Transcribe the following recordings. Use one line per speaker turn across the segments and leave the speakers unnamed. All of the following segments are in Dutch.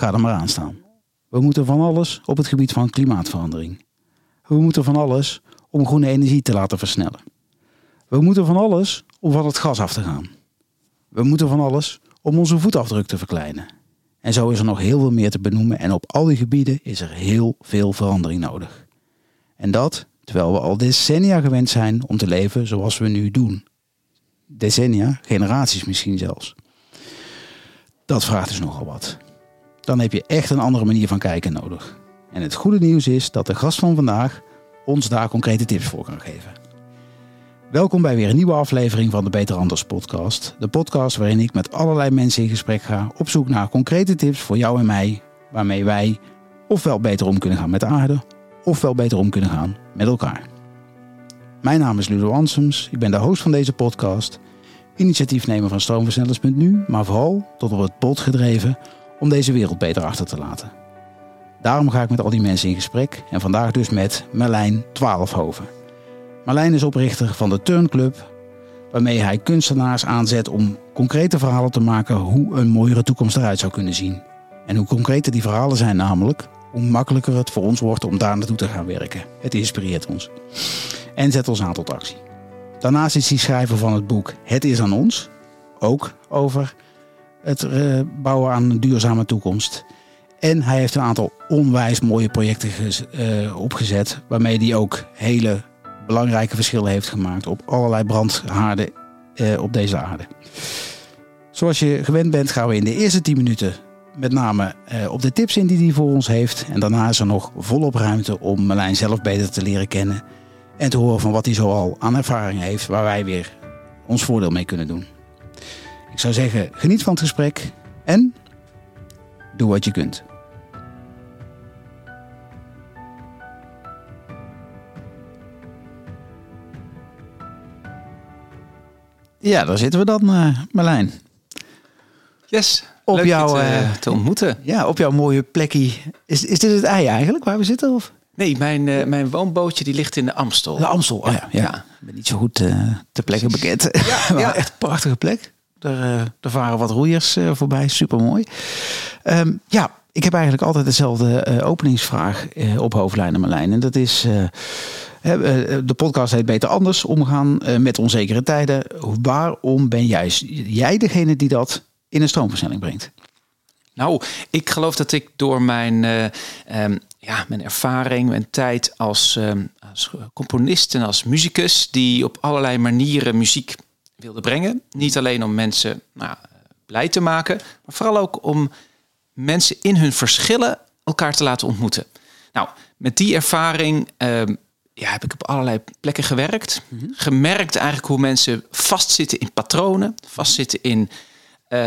Ga er maar aan staan. We moeten van alles op het gebied van klimaatverandering. We moeten van alles om groene energie te laten versnellen. We moeten van alles om van het gas af te gaan. We moeten van alles om onze voetafdruk te verkleinen. En zo is er nog heel veel meer te benoemen en op al die gebieden is er heel veel verandering nodig. En dat terwijl we al decennia gewend zijn om te leven zoals we nu doen. Decennia, generaties misschien zelfs. Dat vraagt dus nogal wat. Dan heb je echt een andere manier van kijken nodig. En het goede nieuws is dat de gast van vandaag ons daar concrete tips voor kan geven. Welkom bij weer een nieuwe aflevering van de Beter Anders podcast. De podcast waarin ik met allerlei mensen in gesprek ga op zoek naar concrete tips voor jou en mij, waarmee wij ofwel beter om kunnen gaan met de aarde, ofwel beter om kunnen gaan met elkaar. Mijn naam is Ludo Ansems, ik ben de host van deze podcast, initiatiefnemer van Stroomversnellers.nu, maar vooral tot op het pot gedreven om deze wereld beter achter te laten. Daarom ga ik met al die mensen in gesprek en vandaag dus met Merlijn Twaalfhoven. Marlijn is oprichter van de Turn Club, waarmee hij kunstenaars aanzet om concrete verhalen te maken hoe een mooiere toekomst eruit zou kunnen zien. En hoe concreter die verhalen zijn namelijk, hoe makkelijker het voor ons wordt om daar naartoe te gaan werken. Het inspireert ons. En zet ons aan tot actie. Daarnaast is hij schrijver van het boek Het is aan ons, ook over het eh, bouwen aan een duurzame toekomst. En hij heeft een aantal onwijs mooie projecten uh, opgezet, waarmee hij ook hele belangrijke verschillen heeft gemaakt op allerlei brandhaarden uh, op deze aarde. Zoals je gewend bent, gaan we in de eerste 10 minuten met name op de tips in die hij voor ons heeft. En daarna is er nog volop ruimte om Merlijn zelf beter te leren kennen. En te horen van wat hij zoal aan ervaring heeft, waar wij weer ons voordeel mee kunnen doen. Ik zou zeggen, geniet van het gesprek en doe wat je kunt. Ja, daar zitten we dan, uh, Marlijn.
Yes,
op
leuk
jouw,
te,
uh,
te, ontmoeten.
Ja, op jouw mooie plekje. Is, is dit het ei eigenlijk, waar we zitten? Of?
Nee, mijn, uh, mijn woonbootje die ligt in de Amstel.
De Amstel, oh, ja, ja. ja. Ik ben niet zo goed ter plekke bekend. Ja, ja. echt een prachtige plek. Er, er varen wat roeiers voorbij, supermooi. Um, ja, ik heb eigenlijk altijd dezelfde openingsvraag op hoofdlijnen, Marlijn. En dat is... De podcast heet Beter Anders, omgaan met onzekere tijden. Waarom ben juist jij degene die dat in een stroomversnelling brengt?
Nou, ik geloof dat ik door mijn, um, ja, mijn ervaring, mijn tijd als, um, als componist en als muzikus, die op allerlei manieren muziek wilde brengen. Niet alleen om mensen nou, blij te maken, maar vooral ook om mensen in hun verschillen elkaar te laten ontmoeten. Nou, met die ervaring um, ja, heb ik op allerlei plekken gewerkt. Mm -hmm. Gemerkt eigenlijk hoe mensen vastzitten in patronen, vastzitten in uh,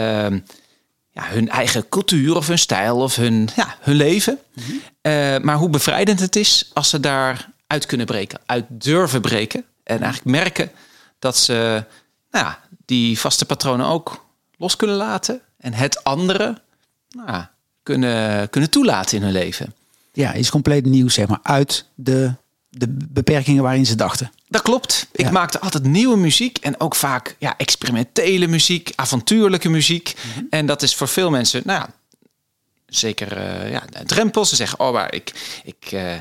ja, hun eigen cultuur of hun stijl of hun, ja, hun leven. Mm -hmm. uh, maar hoe bevrijdend het is als ze daar uit kunnen breken, uit durven breken. En eigenlijk merken dat ze nou ja, die vaste patronen ook los kunnen laten. En het andere nou kunnen, kunnen toelaten in hun leven.
Ja, is compleet nieuw, zeg maar, uit de de beperkingen waarin ze dachten.
Dat klopt. Ik ja. maakte altijd nieuwe muziek en ook vaak ja, experimentele muziek, avontuurlijke muziek. Mm -hmm. En dat is voor veel mensen, nou ja, zeker uh, ja, een drempel. Ze zeggen, oh, maar ik, ik, uh,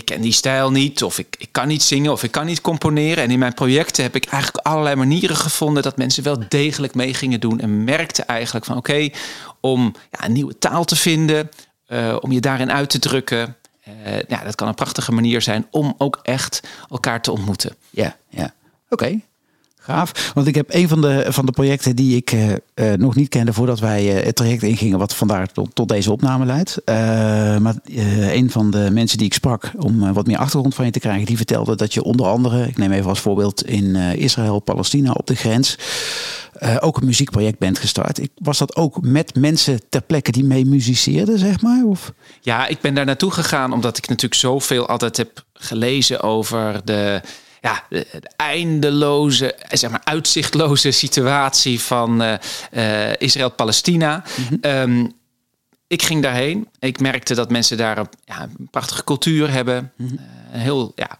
ik ken die stijl niet, of ik, ik kan niet zingen, of ik kan niet componeren. En in mijn projecten heb ik eigenlijk allerlei manieren gevonden dat mensen wel degelijk mee gingen doen. En merkte eigenlijk van, oké, om ja, een nieuwe taal te vinden, uh, om je daarin uit te drukken. Uh, ja, dat kan een prachtige manier zijn om ook echt elkaar te ontmoeten.
Ja, ja. Oké. Gaaf. Want ik heb een van de, van de projecten die ik uh, uh, nog niet kende voordat wij uh, het traject ingingen, wat vandaar tot, deze opname leidt. maar een van de mensen die ik sprak om wat meer achtergrond van je te krijgen, die vertelde dat je onder andere, ik neem even als voorbeeld, in Israël-Palestina op de grens ook een muziekproject bent gestart. Was dat ook met mensen ter plekke die mee muziceerden, zeg maar? Of?
Ja, ik ben daar naartoe gegaan omdat ik natuurlijk zoveel altijd heb gelezen over de ja, de, de eindeloze, zeg maar uitzichtloze situatie van uh, uh, Israël-Palestina. Mm -hmm. um, ik ging daarheen. Ik merkte dat mensen daar een, ja, een prachtige cultuur hebben. Mm -hmm. uh, heel ja,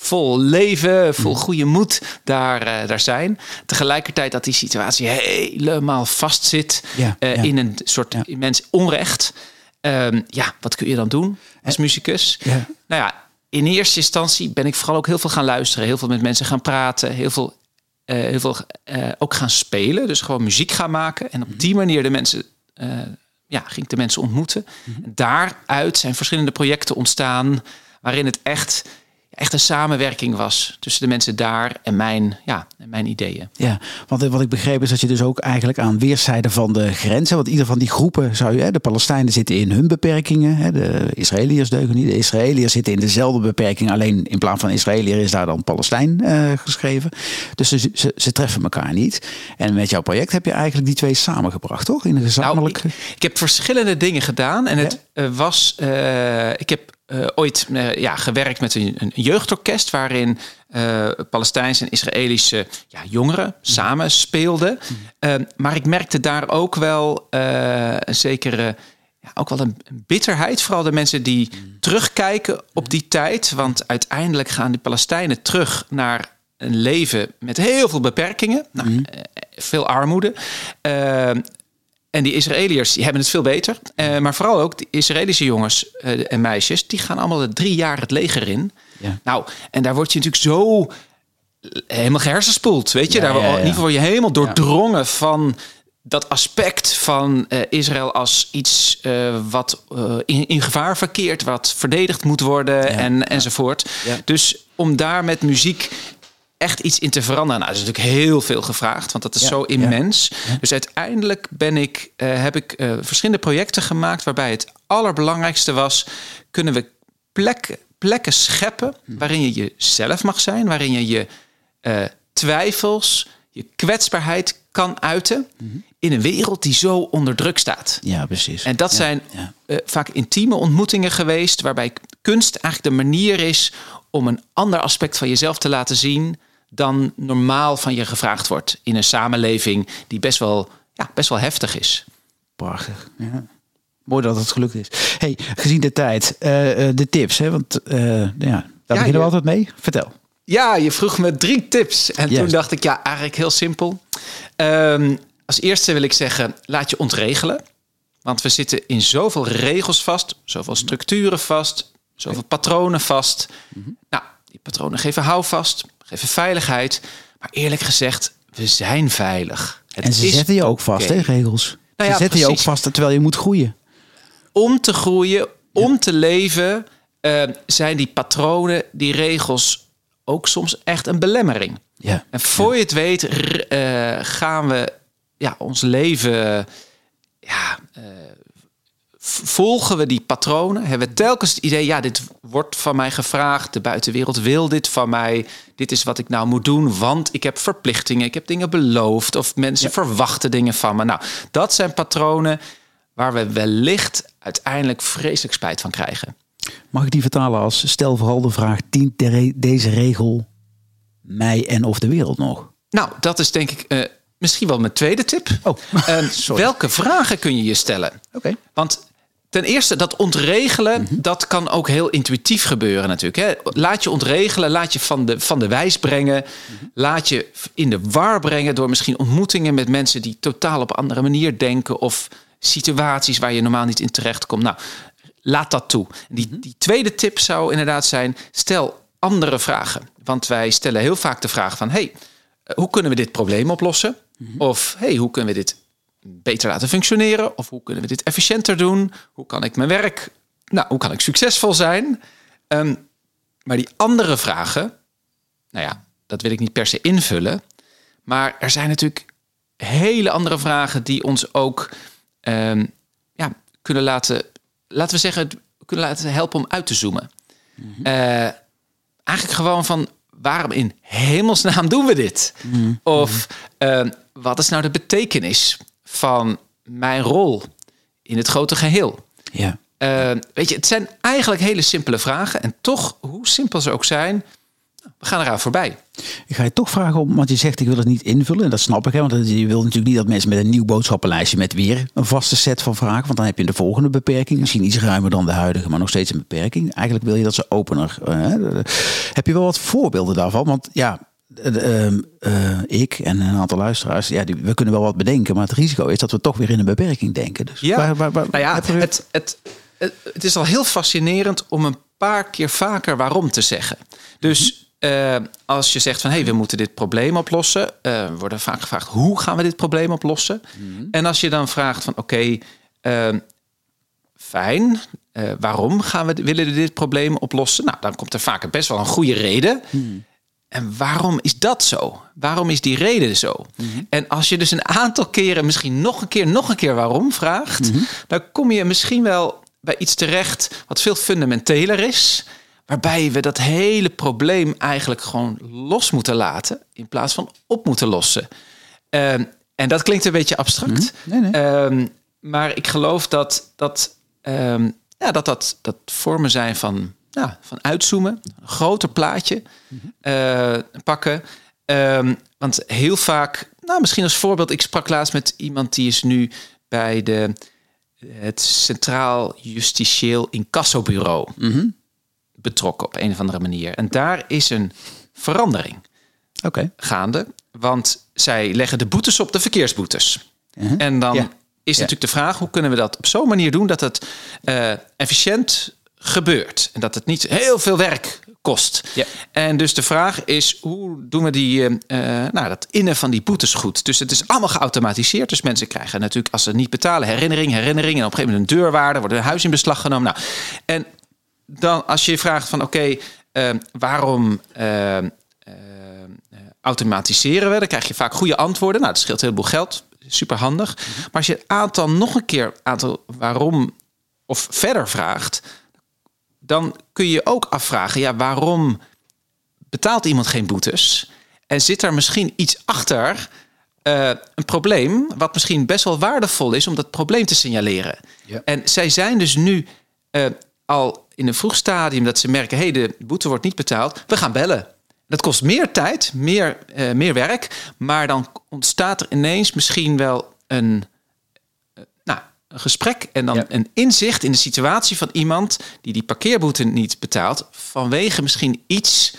vol leven, vol goede moed daar, eh, daar zijn. Tegelijkertijd dat die situatie helemaal vastzit
Ja,
eh,
ja.
in een soort
Ja.
immens onrecht. Ehm, ja, wat kun je dan doen als muzikus?
Ja.
Nou ja, in eerste instantie ben ik vooral ook heel veel gaan luisteren, heel veel met mensen gaan praten, heel veel, eh, heel veel eh, ook gaan spelen, dus gewoon muziek gaan maken. En op die manier de mensen, eh, ja, ging ik de mensen ontmoeten. En daaruit zijn verschillende projecten ontstaan, waarin het echt, echt een samenwerking was tussen de mensen daar en mijn, ja, en mijn ideeën.
Ja, want wat ik begreep is dat je dus ook eigenlijk aan weerszijden van de grenzen, want ieder van die groepen zou je, hè, de Palestijnen zitten in hun beperkingen, hè, de Israëliërs deugen niet, de Israëliërs zitten in dezelfde beperking, alleen in plaats van Israëliër is daar dan Palestijn eh, geschreven. Dus ze, ze, ze treffen elkaar niet. En met jouw project heb je eigenlijk die twee samengebracht, toch? In een gezamenlijke...
Nou, ik, ik heb verschillende dingen gedaan. En het eh, was. eh, ik heb eh, ooit eh, ja, gewerkt met een, een jeugdorkest. waarin eh Palestijnse en Israëlische ja, jongeren samen speelden. Eh, maar ik merkte daar ook wel eh, een zekere. Ja, ook wel een, bitterheid. Vooral de mensen die terugkijken op die tijd. Want uiteindelijk gaan die Palestijnen terug naar een leven met heel veel beperkingen. Nou, eh, veel armoede. Eh, en die Israëliërs die hebben het veel beter. Eh, maar vooral ook de Israëlische jongens eh, en meisjes... die gaan allemaal de drie jaar het leger in.
Ja.
Nou, en daar word je natuurlijk zo helemaal gehersenspoeld. Weet je,
Ja,
daar
ja,
in ieder geval word je helemaal doordrongen van dat aspect van eh, Israël als iets eh, wat eh, in, in gevaar verkeert, wat verdedigd moet worden en, enzovoort. Dus om daar met muziek echt iets in te veranderen, nou, dat is natuurlijk heel veel gevraagd, want dat is
Ja,
zo
ja.
immens. Dus uiteindelijk ben ik, eh, heb ik eh, verschillende projecten gemaakt waarbij het allerbelangrijkste was: kunnen we plekken, plekken scheppen waarin je jezelf mag zijn, waarin je je eh, twijfels, je kwetsbaarheid kan uiten in een wereld die zo onder druk staat.
Ja, precies.
En dat
Ja,
zijn vaak intieme ontmoetingen geweest, waarbij kunst eigenlijk de manier is om een ander aspect van jezelf te laten zien dan normaal van je gevraagd wordt in een samenleving die best wel, ja, best wel heftig is.
Prachtig. Ja. Mooi dat het gelukt is. Hey, gezien de tijd, eh, eh, de tips, hè? want eh, ja, daar beginnen we
je-
altijd mee. Vertel.
Ja, je vroeg me drie tips. En toen dacht ik, ja, eigenlijk heel simpel. Ehm, als eerste wil ik zeggen, laat je ontregelen. Want we zitten in zoveel regels vast, zoveel structuren vast, zoveel patronen vast. Nou, die patronen geven houvast, geven veiligheid. Maar eerlijk gezegd, we zijn veilig. Het
En ze
is
zetten je ook vast,
oké.
hè, regels.
Nou ja,
ze zetten je ook vast terwijl je moet groeien.
om te groeien, om te leven, eh, zijn die patronen, die regels ook soms echt een belemmering.
Ja.
En voor je het weet, eh, gaan we ja, ons leven. Ja, eh, volgen we die patronen? Hebben we telkens het idee, ja, dit wordt van mij gevraagd. De buitenwereld wil dit van mij. Dit is wat ik nou moet doen, want ik heb verplichtingen. Ik heb dingen beloofd of mensen verwachten dingen van me. Nou, dat zijn patronen waar we wellicht uiteindelijk vreselijk spijt van krijgen.
Mag ik die vertalen als stel vooral de vraag: dient de re- deze regel mij en of de wereld nog?
Nou, dat is denk ik eh, misschien wel mijn tweede tip.
Oh,
Eh,
sorry.
welke vragen kun je je stellen?
Oké.
Want ten eerste, dat ontregelen,
Mhm.
dat kan ook heel intuïtief gebeuren natuurlijk. Hè? Laat je ontregelen, laat je van de, van de wijs brengen.
Mhm.
Laat je in de war brengen door misschien ontmoetingen met mensen die totaal op een andere manier denken. Of situaties waar je normaal niet in terecht komt. Nou, laat dat toe. Die,
Mhm.
die tweede tip zou inderdaad zijn, stel andere vragen. Want wij stellen heel vaak de vraag van... hey, eh, hoe kunnen we dit probleem oplossen? Of hey, hoe kunnen we dit beter laten functioneren? Of hoe kunnen we dit efficiënter doen? Hoe kan ik mijn werk... Nou, hoe kan ik succesvol zijn? Ehm, maar die andere vragen... Nou ja, dat wil ik niet per se invullen. Maar er zijn natuurlijk hele andere vragen... die ons ook ehm, ja, kunnen laten... Laten we zeggen, kunnen laten helpen om uit te zoomen. Eh, eigenlijk gewoon van waarom in hemelsnaam doen we dit? Of eh, wat is nou de betekenis van mijn rol in het grote geheel?
Ja.
Eh, weet je, het zijn eigenlijk hele simpele vragen. En toch, hoe simpel ze ook zijn, We gaan eraan voorbij.
Ik ga je toch vragen om, want je zegt ik wil het niet invullen. En dat snap ik, hè, want je wil natuurlijk niet dat mensen met een nieuw boodschappenlijstje met weer een vaste set van vragen. Want dan heb je de volgende beperking, misschien iets ruimer dan de huidige, maar nog steeds een beperking. Eigenlijk wil je dat ze opener. Uh, heb je wel wat voorbeelden daarvan? Want ja, uh, uh, ik en een aantal luisteraars, ja, die, we kunnen wel wat bedenken, maar het risico is dat we toch weer in een beperking denken. Dus
ja, waar, waar, waar, nou ja, het, het, het, het, is al heel fascinerend om een paar keer vaker waarom te zeggen. Dus uh, als je zegt van hé, hey, we moeten dit probleem oplossen, worden vaak gevraagd hoe gaan we dit probleem oplossen? Mm En als je dan vraagt van oké, okay, uh, fijn, uh, waarom gaan we willen we dit probleem oplossen? Nou, dan komt er vaak best wel een goede reden. Mm. En waarom is dat zo? Waarom is die reden zo? Mm-hmm. En als je dus een aantal keren, misschien nog een keer, nog een keer waarom vraagt, mm-hmm. dan kom je misschien wel bij iets terecht wat veel fundamenteler is. Waarbij we dat hele probleem eigenlijk gewoon los moeten laten. In plaats van op moeten lossen. Um, en dat klinkt een beetje abstract. Mm, nee, nee. Um, maar ik geloof dat dat, um, ja, dat, dat, dat vormen zijn van, ja, van uitzoomen. Een groter plaatje mm-hmm. uh, pakken. want heel vaak, nou misschien als voorbeeld. Ik sprak laatst met iemand die is nu bij de, het Centraal Justitieel Incassobureau. Mm -hmm betrokken op een of andere manier. En daar is een verandering okay. gaande. Want zij leggen de boetes op de verkeersboetes. Uh-huh. En dan is natuurlijk de vraag: hoe kunnen we dat op zo'n manier doen dat het uh, efficiënt gebeurt en dat het niet heel veel werk kost. Ja. En dus de vraag is, hoe doen we die, uh, nou, dat innen van die boetes goed? Dus het is allemaal geautomatiseerd. Dus mensen krijgen natuurlijk, als ze niet betalen, herinnering, herinnering. En op een gegeven moment een deurwaarde, wordt een huis in beslag genomen. Nou, en dan als je vraagt van oké, uh, waarom uh, automatiseren we? Dan krijg je vaak goede antwoorden. Nou, dat scheelt heel veel geld. Super handig. Maar als je het aantal nog een keer aantal waarom of verder vraagt, dan kun je ook afvragen, ja, waarom betaalt iemand geen boetes? En zit er misschien iets achter uh, een probleem, wat misschien best wel waardevol is om dat probleem te signaleren? Ja. En zij zijn dus nu uh, al in een vroeg stadium dat ze merken: hé, hey, de boete wordt niet betaald, we gaan bellen. Dat kost meer tijd, meer, uh, meer werk, maar dan ontstaat er ineens misschien wel een gesprek en dan een inzicht in de situatie van iemand die die parkeerboete niet betaalt, vanwege misschien iets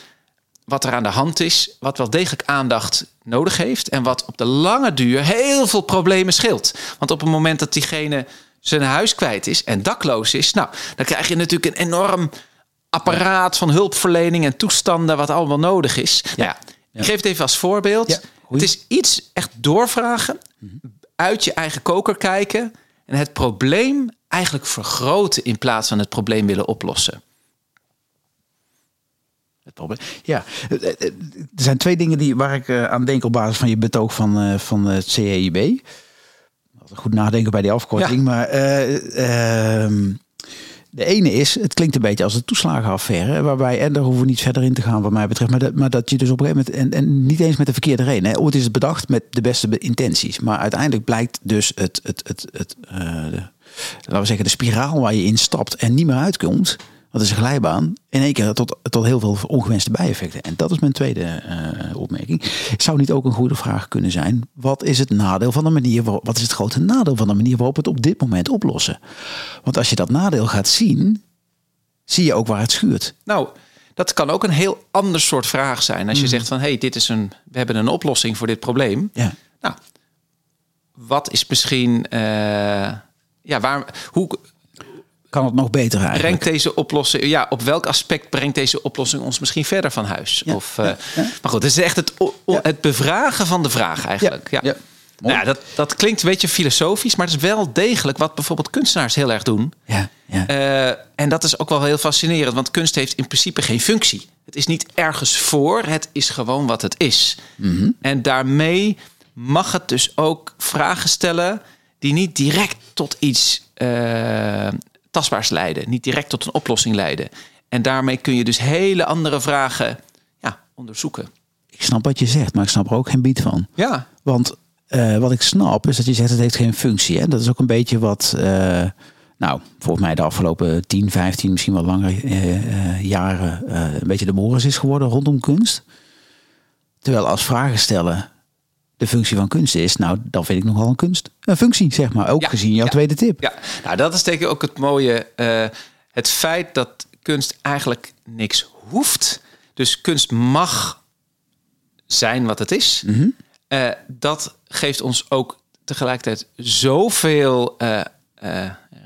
wat er aan de hand is, wat wel degelijk aandacht nodig heeft en wat op de lange duur heel veel problemen scheelt. Want op het moment dat diegene zijn huis kwijt is en dakloos is, nou, dan krijg je natuurlijk een enorm apparaat van hulpverlening en toestanden wat allemaal nodig is. Ja. Nou ja, ik geef het even als voorbeeld. het is iets echt doorvragen, uit je eigen koker kijken en het probleem eigenlijk vergroten in plaats van het probleem willen oplossen.
Het probleem. Ja, er zijn twee dingen die, waar ik eh, aan denk op basis van je betoog van, van het CEIB goed nadenken bij die afkorting. Maar uh, de ene is, het klinkt een beetje als een toeslagenaffaire. Waarbij, en daar hoeven we niet verder in te gaan wat mij betreft. Maar dat, maar dat je dus op een gegeven moment, en, en niet eens met de verkeerde reden. Ooit is het bedacht met de beste intenties. Maar uiteindelijk blijkt dus het, het, het, het, uh, de, laten we zeggen, de spiraal waar je instapt en niet meer uitkomt dat is een glijbaan, in één keer tot, tot heel veel ongewenste bijeffecten. En dat is mijn tweede uh, opmerking. Zou niet ook een goede vraag kunnen zijn, wat is het nadeel van de manier, waarop, wat is het grote nadeel van de manier waarop we het op dit moment oplossen? Want als je dat nadeel gaat zien, zie je ook waar het schuurt.
Nou, dat kan ook een heel ander soort vraag zijn. Als je mm. zegt van, hé, hey, dit is een, we hebben een oplossing voor dit probleem. Ja. Nou, wat is misschien, uh, ja, waar, hoe,
kan het nog beter eigenlijk.
Brengt deze oplossing, ja, op welk aspect brengt deze oplossing ons misschien verder van huis? of, uh, Maar goed, het is echt het, het bevragen van de vraag eigenlijk. Ja. ja. Nou ja, dat, dat klinkt een beetje filosofisch, maar het is wel degelijk wat bijvoorbeeld kunstenaars heel erg doen. Ja, ja. Uh, en dat is ook wel heel fascinerend, want kunst heeft in principe geen functie. Het is niet ergens voor, het is gewoon wat het is. Mm -hmm. En daarmee mag het dus ook vragen stellen die niet direct tot iets uh, tastbaars leiden, niet direct tot een oplossing leiden. En daarmee kun je dus hele andere vragen ja, onderzoeken.
Ik snap wat je zegt, maar ik snap er ook geen bied van.
Ja.
Want uh, wat ik snap is dat je zegt het heeft geen functie. Hè? Dat is ook een beetje wat uh, nou, volgens mij de afgelopen 10, 15, misschien wel langer eh, eh, jaren eh, een beetje de moris is geworden rondom kunst. Terwijl als vragen stellen de functie van kunst is, nou, dan vind ik nogal een kunst. Een functie, zeg maar. Ook
Ja,
gezien jouw
ja.
tweede tip.
Ja, nou dat is denk ik ook het mooie. eh, het feit dat kunst eigenlijk niks hoeft. Dus kunst mag zijn wat het is.
Mhm.
Eh, dat geeft ons ook tegelijkertijd zoveel eh,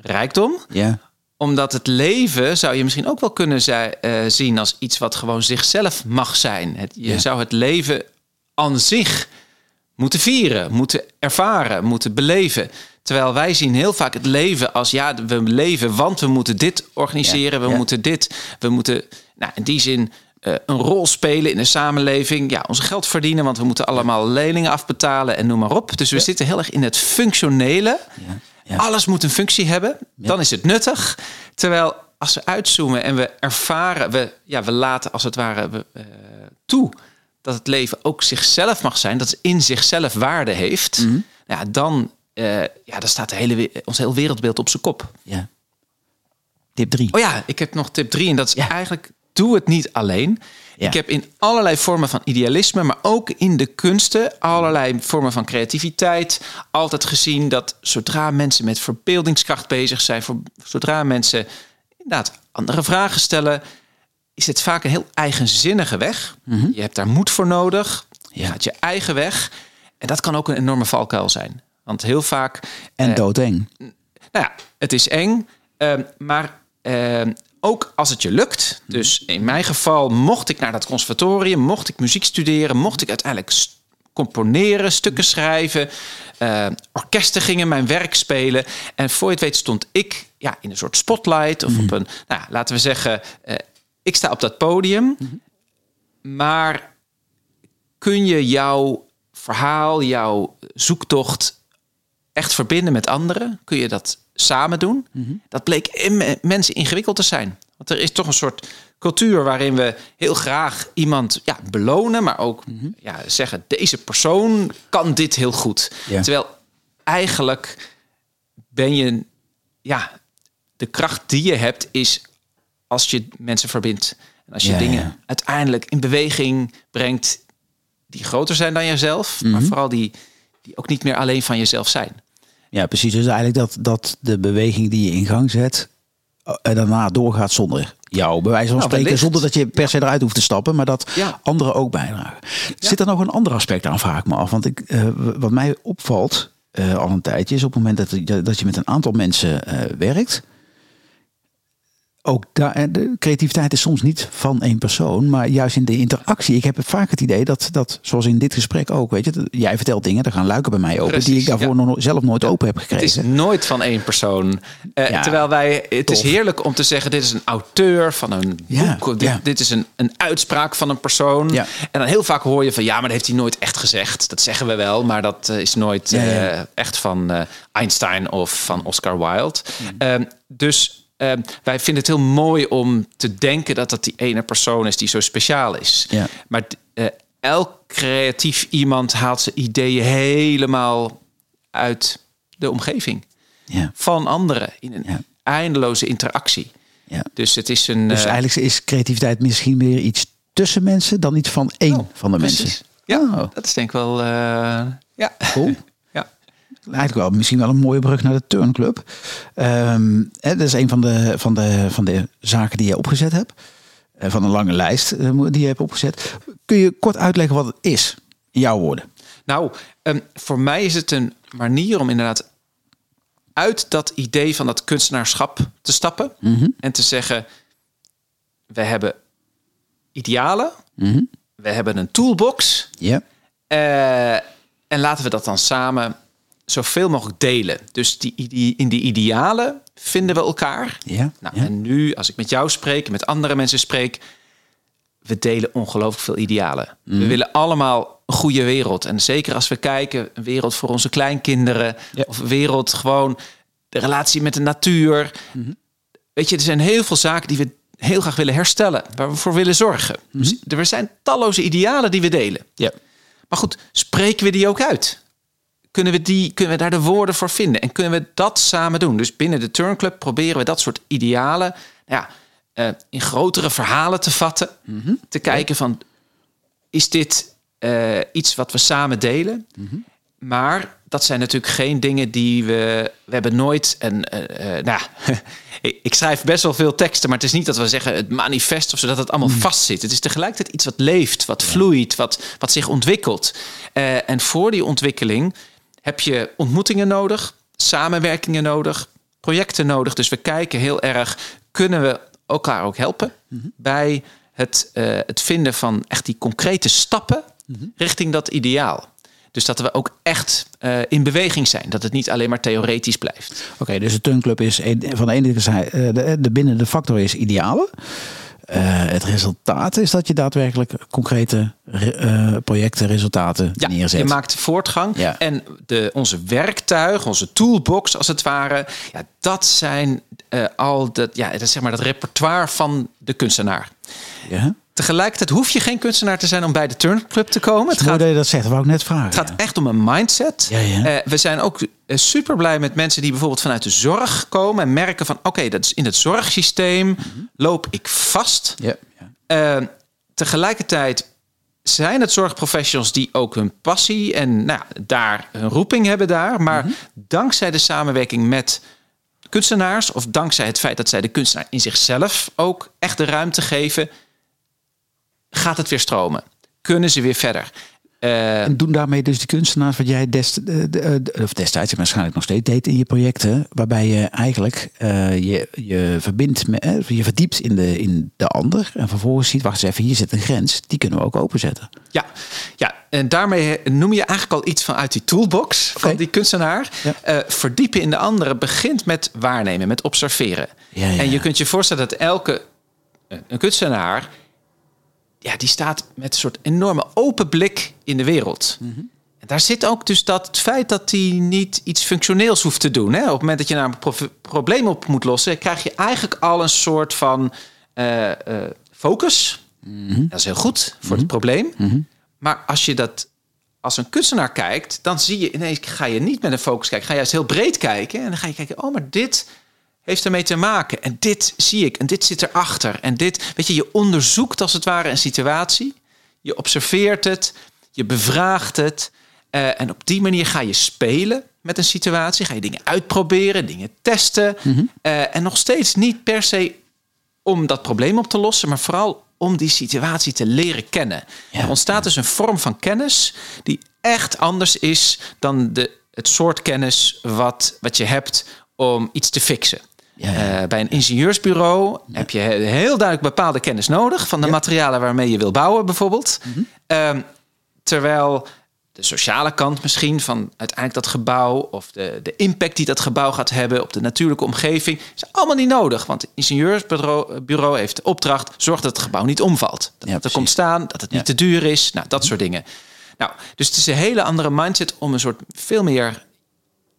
rijkdom.
Ja,
Omdat het leven zou je misschien ook wel kunnen zi- zien als iets wat gewoon zichzelf mag zijn. Het, je
Ja.
zou het leven aan zich moeten vieren, moeten ervaren, moeten beleven. Terwijl wij zien heel vaak het leven als ja, we leven, want we moeten dit organiseren,
Ja,
we
ja.
moeten dit, we moeten nou, in die zin eh, een rol spelen in de samenleving. Ja, ons geld verdienen, want we moeten allemaal leningen afbetalen en noem maar op. Dus we zitten heel erg in het functionele. Alles moet een functie hebben. Dan is het nuttig. Terwijl als we uitzoomen en we ervaren, we, ja, we laten als het ware we, eh, toe dat het leven ook zichzelf mag zijn, dat het in zichzelf waarde heeft.
Mhm.
Ja, dan, eh, ja, dan staat de hele, ons hele wereldbeeld op zijn kop.
ja. Tip 3.
Oh ja, ik heb nog tip drie en dat is
Ja.
eigenlijk doe het niet alleen.
Ja.
Ik heb in allerlei vormen van idealisme, maar ook in de kunsten, allerlei vormen van creativiteit, altijd gezien dat zodra mensen met verbeeldingskracht bezig zijn, voor- zodra mensen inderdaad andere vragen stellen, is het vaak een heel eigenzinnige weg. Je hebt daar moed voor nodig. Je
Ja.
gaat je eigen weg. En dat kan ook een enorme valkuil zijn. Want heel vaak
En
eh,
doodeng.
nou ja, het is eng. ehm, maar ehm, ook als het je lukt. Dus in mijn geval, mocht ik naar dat conservatorium, mocht ik muziek studeren, mocht ik uiteindelijk componeren, stukken schrijven, eh, orkesten gingen mijn werk spelen. En voor je het weet stond ik ja, in een soort spotlight of op een, nou, laten we zeggen, eh, ik sta op dat podium. Maar kun je jouw verhaal, jouw zoektocht echt verbinden met anderen? Kun je dat samen doen? Dat bleek in mensen ingewikkeld te zijn. Want er is toch een soort cultuur waarin we heel graag iemand ja, belonen, maar ook ja, zeggen: deze persoon kan dit heel goed. Terwijl eigenlijk ben je, ja, de kracht die je hebt is als je mensen verbindt. En als je
Ja,
dingen
ja.
uiteindelijk in beweging brengt die groter zijn dan jezelf, maar
Mhm.
vooral die, die ook niet meer alleen van jezelf zijn.
Ja, precies. Dus eigenlijk dat, dat de beweging die je in gang zet, eh, daarna doorgaat zonder jou. Bij wijze van
Nou,
spreken, zonder dat je per se eruit hoeft te stappen, maar dat
Ja.
anderen ook bijdragen. Zit er nog een ander aspect aan, vraag ik me af. Want ik, eh, wat mij opvalt eh, al een tijdje, is op het moment dat, je- dat je met een aantal mensen werkt. Ook daar, eh, de creativiteit is soms niet van één persoon, maar juist in de interactie. Ik heb vaak het idee dat, dat zoals in dit gesprek ook, weet je, dat- jij vertelt dingen, er gaan luiken bij mij open, die ik daarvoor
ja.
nog no- zelf nooit open heb
Het
gekregen.
is nooit van één persoon. Eh,
Ja,
terwijl wij, het is heerlijk om te zeggen: dit is een auteur van een
Ja,
boek. Dit, dit is een, een uitspraak van een persoon.
Ja.
En dan heel vaak hoor je van ja, maar dat heeft hij nooit echt gezegd. Dat zeggen we wel, maar dat eh, is nooit echt van Einstein of van Oscar Wilde.
Mm.
Ehm, dus ehm, wij vinden het heel mooi om te denken dat dat die ene persoon is die zo speciaal is.
Ja.
Maar eh, elk creatief iemand haalt zijn ideeën helemaal uit de omgeving
Ja,
van anderen in een
Ja.
eindeloze interactie.
ja.
Dus het is een.
Dus
eh,
eigenlijk is creativiteit misschien meer iets tussen mensen dan iets van één
oh,
van de
precies.
mensen.
Ja,
Oh.
dat is denk ik wel. eh, ja.
Cool. Eigenlijk wel misschien wel een mooie brug naar de Turnclub. Ehm hè, dat is een van de, van, de, van de zaken die je opgezet hebt. Eh, van een lange lijst eh, die je hebt opgezet. Kun je kort uitleggen wat het is? In jouw woorden.
Nou, ehm, voor mij is het een manier om inderdaad uit dat idee van dat kunstenaarschap te stappen en te zeggen: we hebben idealen,
Mhm.
we hebben een toolbox.
Ja.
Eh, en laten we dat dan samen zoveel mogelijk delen. Dus die, die, in die idealen vinden we elkaar.
Ja.
Nou,
ja.
En nu, als ik met jou spreek, met andere mensen spreek, we delen ongelooflijk veel idealen.
Mhm.
We willen allemaal een goede wereld. En zeker als we kijken, een wereld voor onze kleinkinderen,
Ja.
of een wereld gewoon de relatie met de natuur.
Mhm.
Weet je, er zijn heel veel zaken die we heel graag willen herstellen, waar we voor willen zorgen. Dus er zijn talloze idealen die we delen.
ja.
Maar goed, spreken we die ook uit? Kunnen we, die, kunnen we daar de woorden voor vinden? En kunnen we dat samen doen? Dus binnen de Turnclub proberen we dat soort idealen ja, uh, in grotere verhalen te vatten. Te kijken van, is dit uh, iets wat we samen delen? Maar dat zijn natuurlijk geen dingen die we. We hebben nooit. En uh, nou, ik schrijf best wel veel teksten, maar het is niet dat we zeggen het manifest of zodat het allemaal mm. vastzit. Het is tegelijkertijd iets wat leeft, wat vloeit, wat, wat zich ontwikkelt. Uh, en voor die ontwikkeling heb je ontmoetingen nodig, samenwerkingen nodig, projecten nodig. Dus we kijken heel erg, kunnen we elkaar ook helpen mm -hmm. bij het, uh, het vinden van echt die concrete stappen mm -hmm. richting dat ideaal. Dus dat we ook echt uh, in beweging zijn. Dat het niet alleen maar theoretisch blijft.
Oké, okay, dus de Tunclub is van de ene zijde, uh, de, de binnen de factor is idealen. Uh, het resultaat is dat je daadwerkelijk concrete uh, projecten, resultaten
ja,
neerzet.
Je maakt voortgang. Ja. En de, onze werktuig, onze toolbox als het ware, ja, dat zijn uh, al dat, ja, dat, zeg maar dat repertoire van de kunstenaar.
Ja.
Tegelijkertijd hoef je geen kunstenaar te zijn om bij de Turnclub te komen.
Het gaat, dat je dat zegt, wou ik net vragen.
Het gaat echt om een mindset.
Ja, ja.
Uh, we zijn ook uh, super blij met mensen die bijvoorbeeld vanuit de zorg komen en merken van oké, okay, dat is in het zorgsysteem mm -hmm. loop ik vast.
Ja,
uh, tegelijkertijd zijn het zorgprofessionals die ook hun passie en nou, daar hun roeping hebben daar. Maar mm -hmm. dankzij de samenwerking met kunstenaars of dankzij het feit dat zij de kunstenaar in zichzelf ook echt de ruimte geven gaat het weer stromen. Kunnen ze weer verder.
Uh, en doen daarmee dus de kunstenaars wat jij dest, de, de, de, of destijds waarschijnlijk nog steeds deed in je projecten, waarbij je eigenlijk uh, je, je verbindt, met, je verdiept in de, in de ander en vervolgens ziet, wacht eens even, hier zit een grens, die kunnen we ook openzetten.
Ja, ja en daarmee noem je eigenlijk al iets vanuit die toolbox okay. van die kunstenaar. Ja. verdiepen in de andere begint met waarnemen, met observeren.
Ja, ja,
en je kunt je voorstellen dat elke een kunstenaar ja, die staat met een soort enorme open blik in de wereld.
Mm -hmm.
En daar zit ook dus dat het feit dat hij niet iets functioneels hoeft te doen. Hè? Op het moment dat je naar een probleem op moet lossen, krijg je eigenlijk al een soort van uh, uh, focus.
Mm -hmm.
Dat is heel goed voor mm -hmm. het probleem. Maar als je dat als een kunstenaar kijkt, dan zie je ineens ga je niet met een focus kijken, ga je juist heel breed kijken en dan ga je kijken, oh, maar dit heeft ermee te maken. En dit zie ik en dit zit erachter. En dit, weet je, je onderzoekt als het ware een situatie. Je observeert het, je bevraagt het. Uh, en op die manier ga je spelen met een situatie. Ga je dingen uitproberen, dingen testen.
Mm -hmm.
uh, en nog steeds niet per se om dat probleem op te lossen, maar vooral om die situatie te leren kennen.
Ja,
er ontstaat
ja.
dus een vorm van kennis die echt anders is dan de, het soort kennis wat, wat je hebt om iets te fixen.
Ja, ja.
Uh, bij een ingenieursbureau ja. heb je heel duidelijk bepaalde kennis nodig van de materialen waarmee je wil bouwen, bijvoorbeeld.
Mm -hmm.
uh, terwijl de sociale kant misschien van uiteindelijk dat gebouw of de, de impact die dat gebouw gaat hebben op de natuurlijke omgeving, is allemaal niet nodig. Want het ingenieursbureau bureau heeft de opdracht: zorg dat het gebouw niet omvalt. Dat het er komt staan, dat het niet te duur is, nou, dat soort dingen. Nou, dus het is een hele andere mindset om een soort veel meer,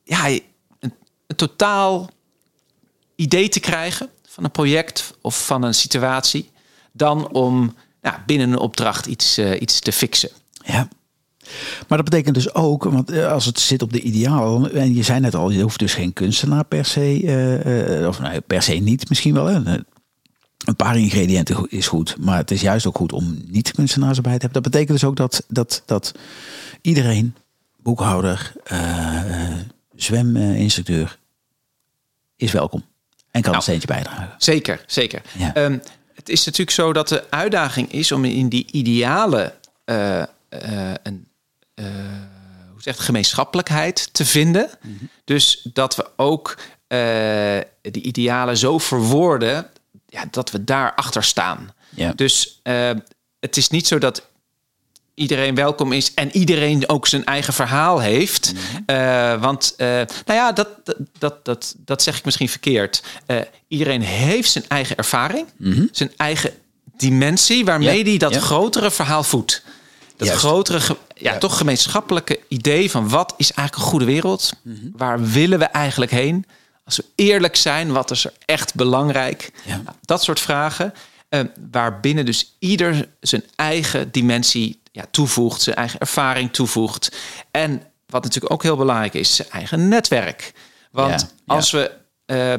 ja, een, een totaal idee te krijgen van een project of van een situatie, dan om ja, binnen een opdracht iets, uh, iets te fixen.
Ja. Maar dat betekent dus ook, want als het zit op de ideaal, en je zei net al, je hoeft dus geen kunstenaar per se, uh, uh, of nou, per se niet misschien wel. Een paar ingrediënten is goed, maar het is juist ook goed om niet kunstenaars erbij te hebben. Dat betekent dus ook dat, dat, dat iedereen, boekhouder, zweminstructeur, is welkom. En kan nou, een steentje bijdragen.
Zeker, zeker.
Ja.
Um, het is natuurlijk zo dat de uitdaging is om in die ideale uh, uh, een, uh, hoe zegt, gemeenschappelijkheid te vinden.
Mhm.
Mm -hmm. Dus dat we ook die idealen zo verwoorden ja, dat we daar achter staan.
Ja.
Dus het is niet zo dat iedereen welkom is en iedereen ook zijn eigen verhaal heeft.
Mhm.
Uh, want, uh, nou ja, dat, dat, dat, dat zeg ik misschien verkeerd. Uh, iedereen heeft zijn eigen ervaring,
mm -hmm.
zijn eigen dimensie, waarmee hij ja. dat ja. grotere verhaal voedt. Dat Juist. grotere, ja, ja, toch gemeenschappelijke idee van wat is eigenlijk een goede wereld?
Mhm.
Mm -hmm. Waar willen we eigenlijk heen? Als we eerlijk zijn, wat is er echt belangrijk? Nou, dat soort vragen. Waarbinnen dus ieder zijn eigen dimensie ja, toevoegt, zijn eigen ervaring toevoegt. En wat natuurlijk ook heel belangrijk is, zijn eigen netwerk. Want
Ja, ja.
als we. eh,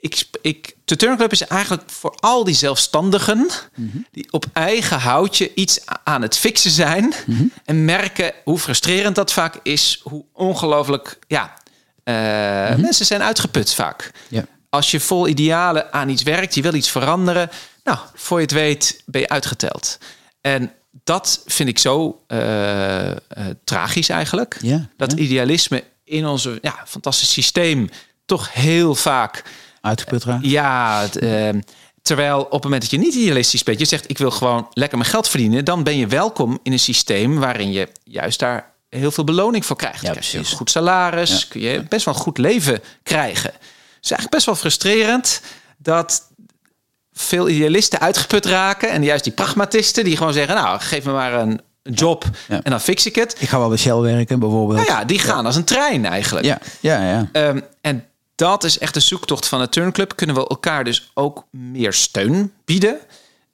ik, ik, de Turnclub is eigenlijk voor al die zelfstandigen
Mhm.
die op eigen houtje iets aan het fixen zijn
Mhm.
en merken hoe frustrerend dat vaak is, hoe ongelooflijk ja, eh, mensen zijn uitgeput vaak.
Mhm. Ja.
Als je vol idealen aan iets werkt, je wil iets veranderen, nou, voor je het weet ben je uitgeteld. En dat vind ik zo eh, eh, tragisch eigenlijk.
Ja,
dat
ja.
idealisme in onze ja, fantastisch systeem toch heel vaak
Uitgeput raakt.
ja, het, ehm, terwijl op het moment dat je niet idealistisch bent, je zegt ik wil gewoon lekker mijn geld verdienen, dan ben je welkom in een systeem waarin je juist daar heel veel beloning voor krijgt.
Ja,
Krijg je een goed salaris,
Ja.
kun je best wel een goed leven krijgen. Het is eigenlijk best wel frustrerend dat veel idealisten uitgeput raken en juist die pragmatisten die gewoon zeggen, nou geef me maar een job
Ja.
en dan fix ik het.
Ik ga wel bij Shell werken, bijvoorbeeld.
Nou ja, die gaan als een trein eigenlijk.
ja, ja. ja.
Ehm, en dat is echt de zoektocht van de Turnclub. Kunnen we elkaar dus ook meer steun bieden?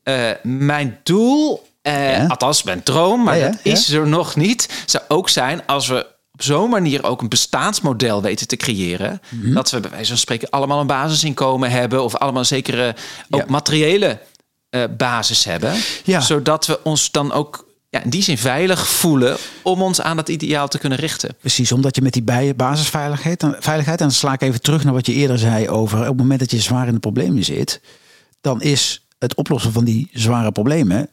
Eh, mijn doel, eh,
Ja.
althans mijn droom, maar dat is er nog niet, zou ook zijn als we op zo'n manier ook een bestaansmodel weten te creëren.
Mhm.
Dat we bij wijze van spreken allemaal een basisinkomen hebben of allemaal een zekere ook
Ja.
materiële eh, basis hebben.
Ja.
Zodat we ons dan ook ja, in die zin veilig voelen om ons aan dat ideaal te kunnen richten.
Precies, omdat je met die basisveiligheid, dan, veiligheid, en dan sla ik even terug naar wat je eerder zei over op het moment dat je zwaar in de problemen zit, dan is het oplossen van die zware problemen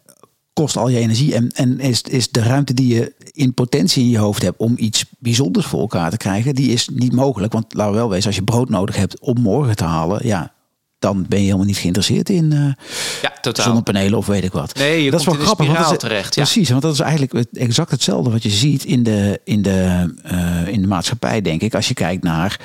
kost al je energie en, en is, is de ruimte die je in potentie in je hoofd hebt om iets bijzonders voor elkaar te krijgen, die is niet mogelijk. Want laten we wel wezen, als je brood nodig hebt om morgen te halen, ja, dan ben je helemaal niet geïnteresseerd in eh,
Ja, totaal.
zonnepanelen of weet ik wat.
Nee, je
dat is wel grappig. want
spiraal
dat is-
terecht, ja.
Precies, want dat is eigenlijk exact hetzelfde wat je ziet in de, in de, eh, in de maatschappij, denk ik. Als je kijkt naar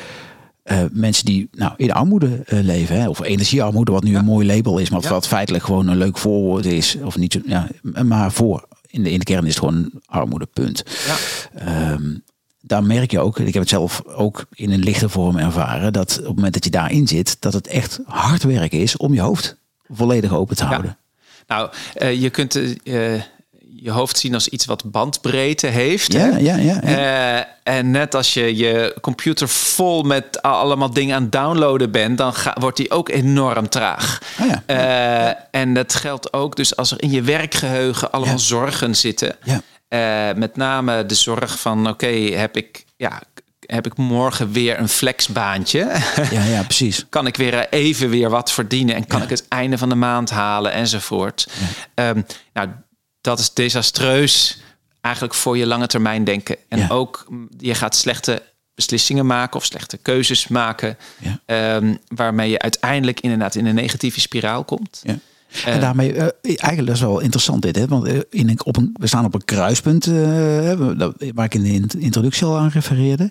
eh, mensen die nou, in armoede eh, leven, hè, of energiearmoede, wat nu een mooi label is, maar
Ja.
wat feitelijk gewoon een leuk voorwoord is, of niet, zo- ja, maar voor in de, in de kern is het gewoon armoedepunt.
Ja.
Ehm, daar merk je ook, ik heb het zelf ook in een lichte vorm ervaren, dat op het moment dat je daarin zit, dat het echt hard werk is om je hoofd volledig open te houden.
Nou, eh, je kunt je hoofd zien als iets wat bandbreedte heeft.
Ja,
hè?
ja, ja. ja.
Eh, en net als je je computer vol met allemaal dingen aan het downloaden bent, dan ga- wordt die ook enorm traag.
Oh ja.
En dat geldt ook dus als er in je werkgeheugen allemaal zorgen zitten.
Ja.
Eh, met name de zorg van, oké, heb ik ja, heb ik morgen weer een flexbaantje?
Ja, ja, precies.
kan ik weer even weer wat verdienen en kan
Ja.
ik het einde van de maand halen enzovoort. Ehm, nou, dat is desastreus eigenlijk voor je lange termijn denken. En
Ja.
ook mm, je gaat slechte beslissingen maken of slechte keuzes maken,
Ja.
ehm, waarmee je uiteindelijk inderdaad in een negatieve spiraal komt.
Ja. en daarmee, eh, eigenlijk dat is wel interessant dit, hè? want eh, in een, op een, we staan op een kruispunt, eh, waar ik in de int- introductie al aan refereerde.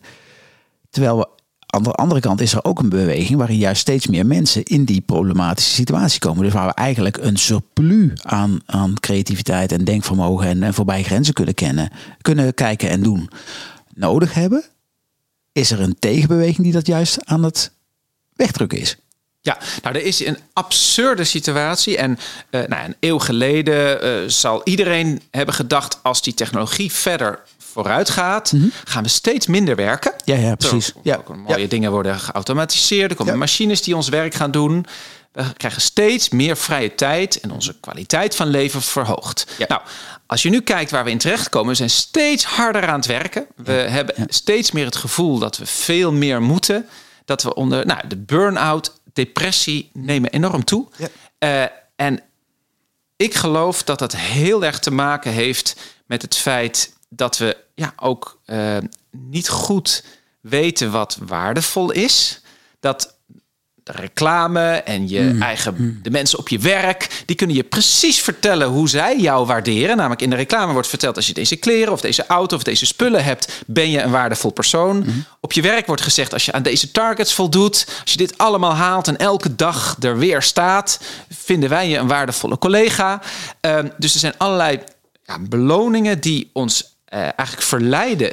Terwijl we aan de andere kant is er ook een beweging waarin juist steeds meer mensen in die problematische situatie komen. Dus waar we eigenlijk een surplus aan, aan creativiteit en denkvermogen en, en voorbij grenzen kunnen kennen, kunnen kijken en doen nodig hebben. Is er een tegenbeweging die dat juist aan het wegdrukken is?
Ja, nou, er is een absurde situatie. En eh, nou, een eeuw geleden eh, zal iedereen hebben gedacht: als die technologie verder vooruit gaat, gaan we steeds minder werken.
Ja, ja, precies.
Zo,
Ja,
mooie dingen worden geautomatiseerd. Er komen
Ja.
machines die ons werk gaan doen. We krijgen steeds meer vrije tijd en onze kwaliteit van leven verhoogt.
Ja.
Nou, als je nu kijkt waar we in terechtkomen, we zijn steeds harder aan het werken. We hebben steeds meer het gevoel dat we veel meer moeten. Dat we onder nou, de burn-out, depressie nemen enorm toe. Eh, en ik geloof dat dat heel erg te maken heeft met het feit dat we ja, ook eh, niet goed weten wat waardevol is. Dat de reclame en je eigen, de mensen op je werk, die kunnen je precies vertellen hoe zij jou waarderen. Namelijk in de reclame wordt verteld als je deze kleren of deze auto of deze spullen hebt, ben je een waardevol persoon. Op je werk wordt gezegd als je aan deze targets voldoet, als je dit allemaal haalt en elke dag er weer staat, vinden wij je een waardevolle collega. Ehm, dus er zijn allerlei ja, beloningen die ons eh, eigenlijk verleiden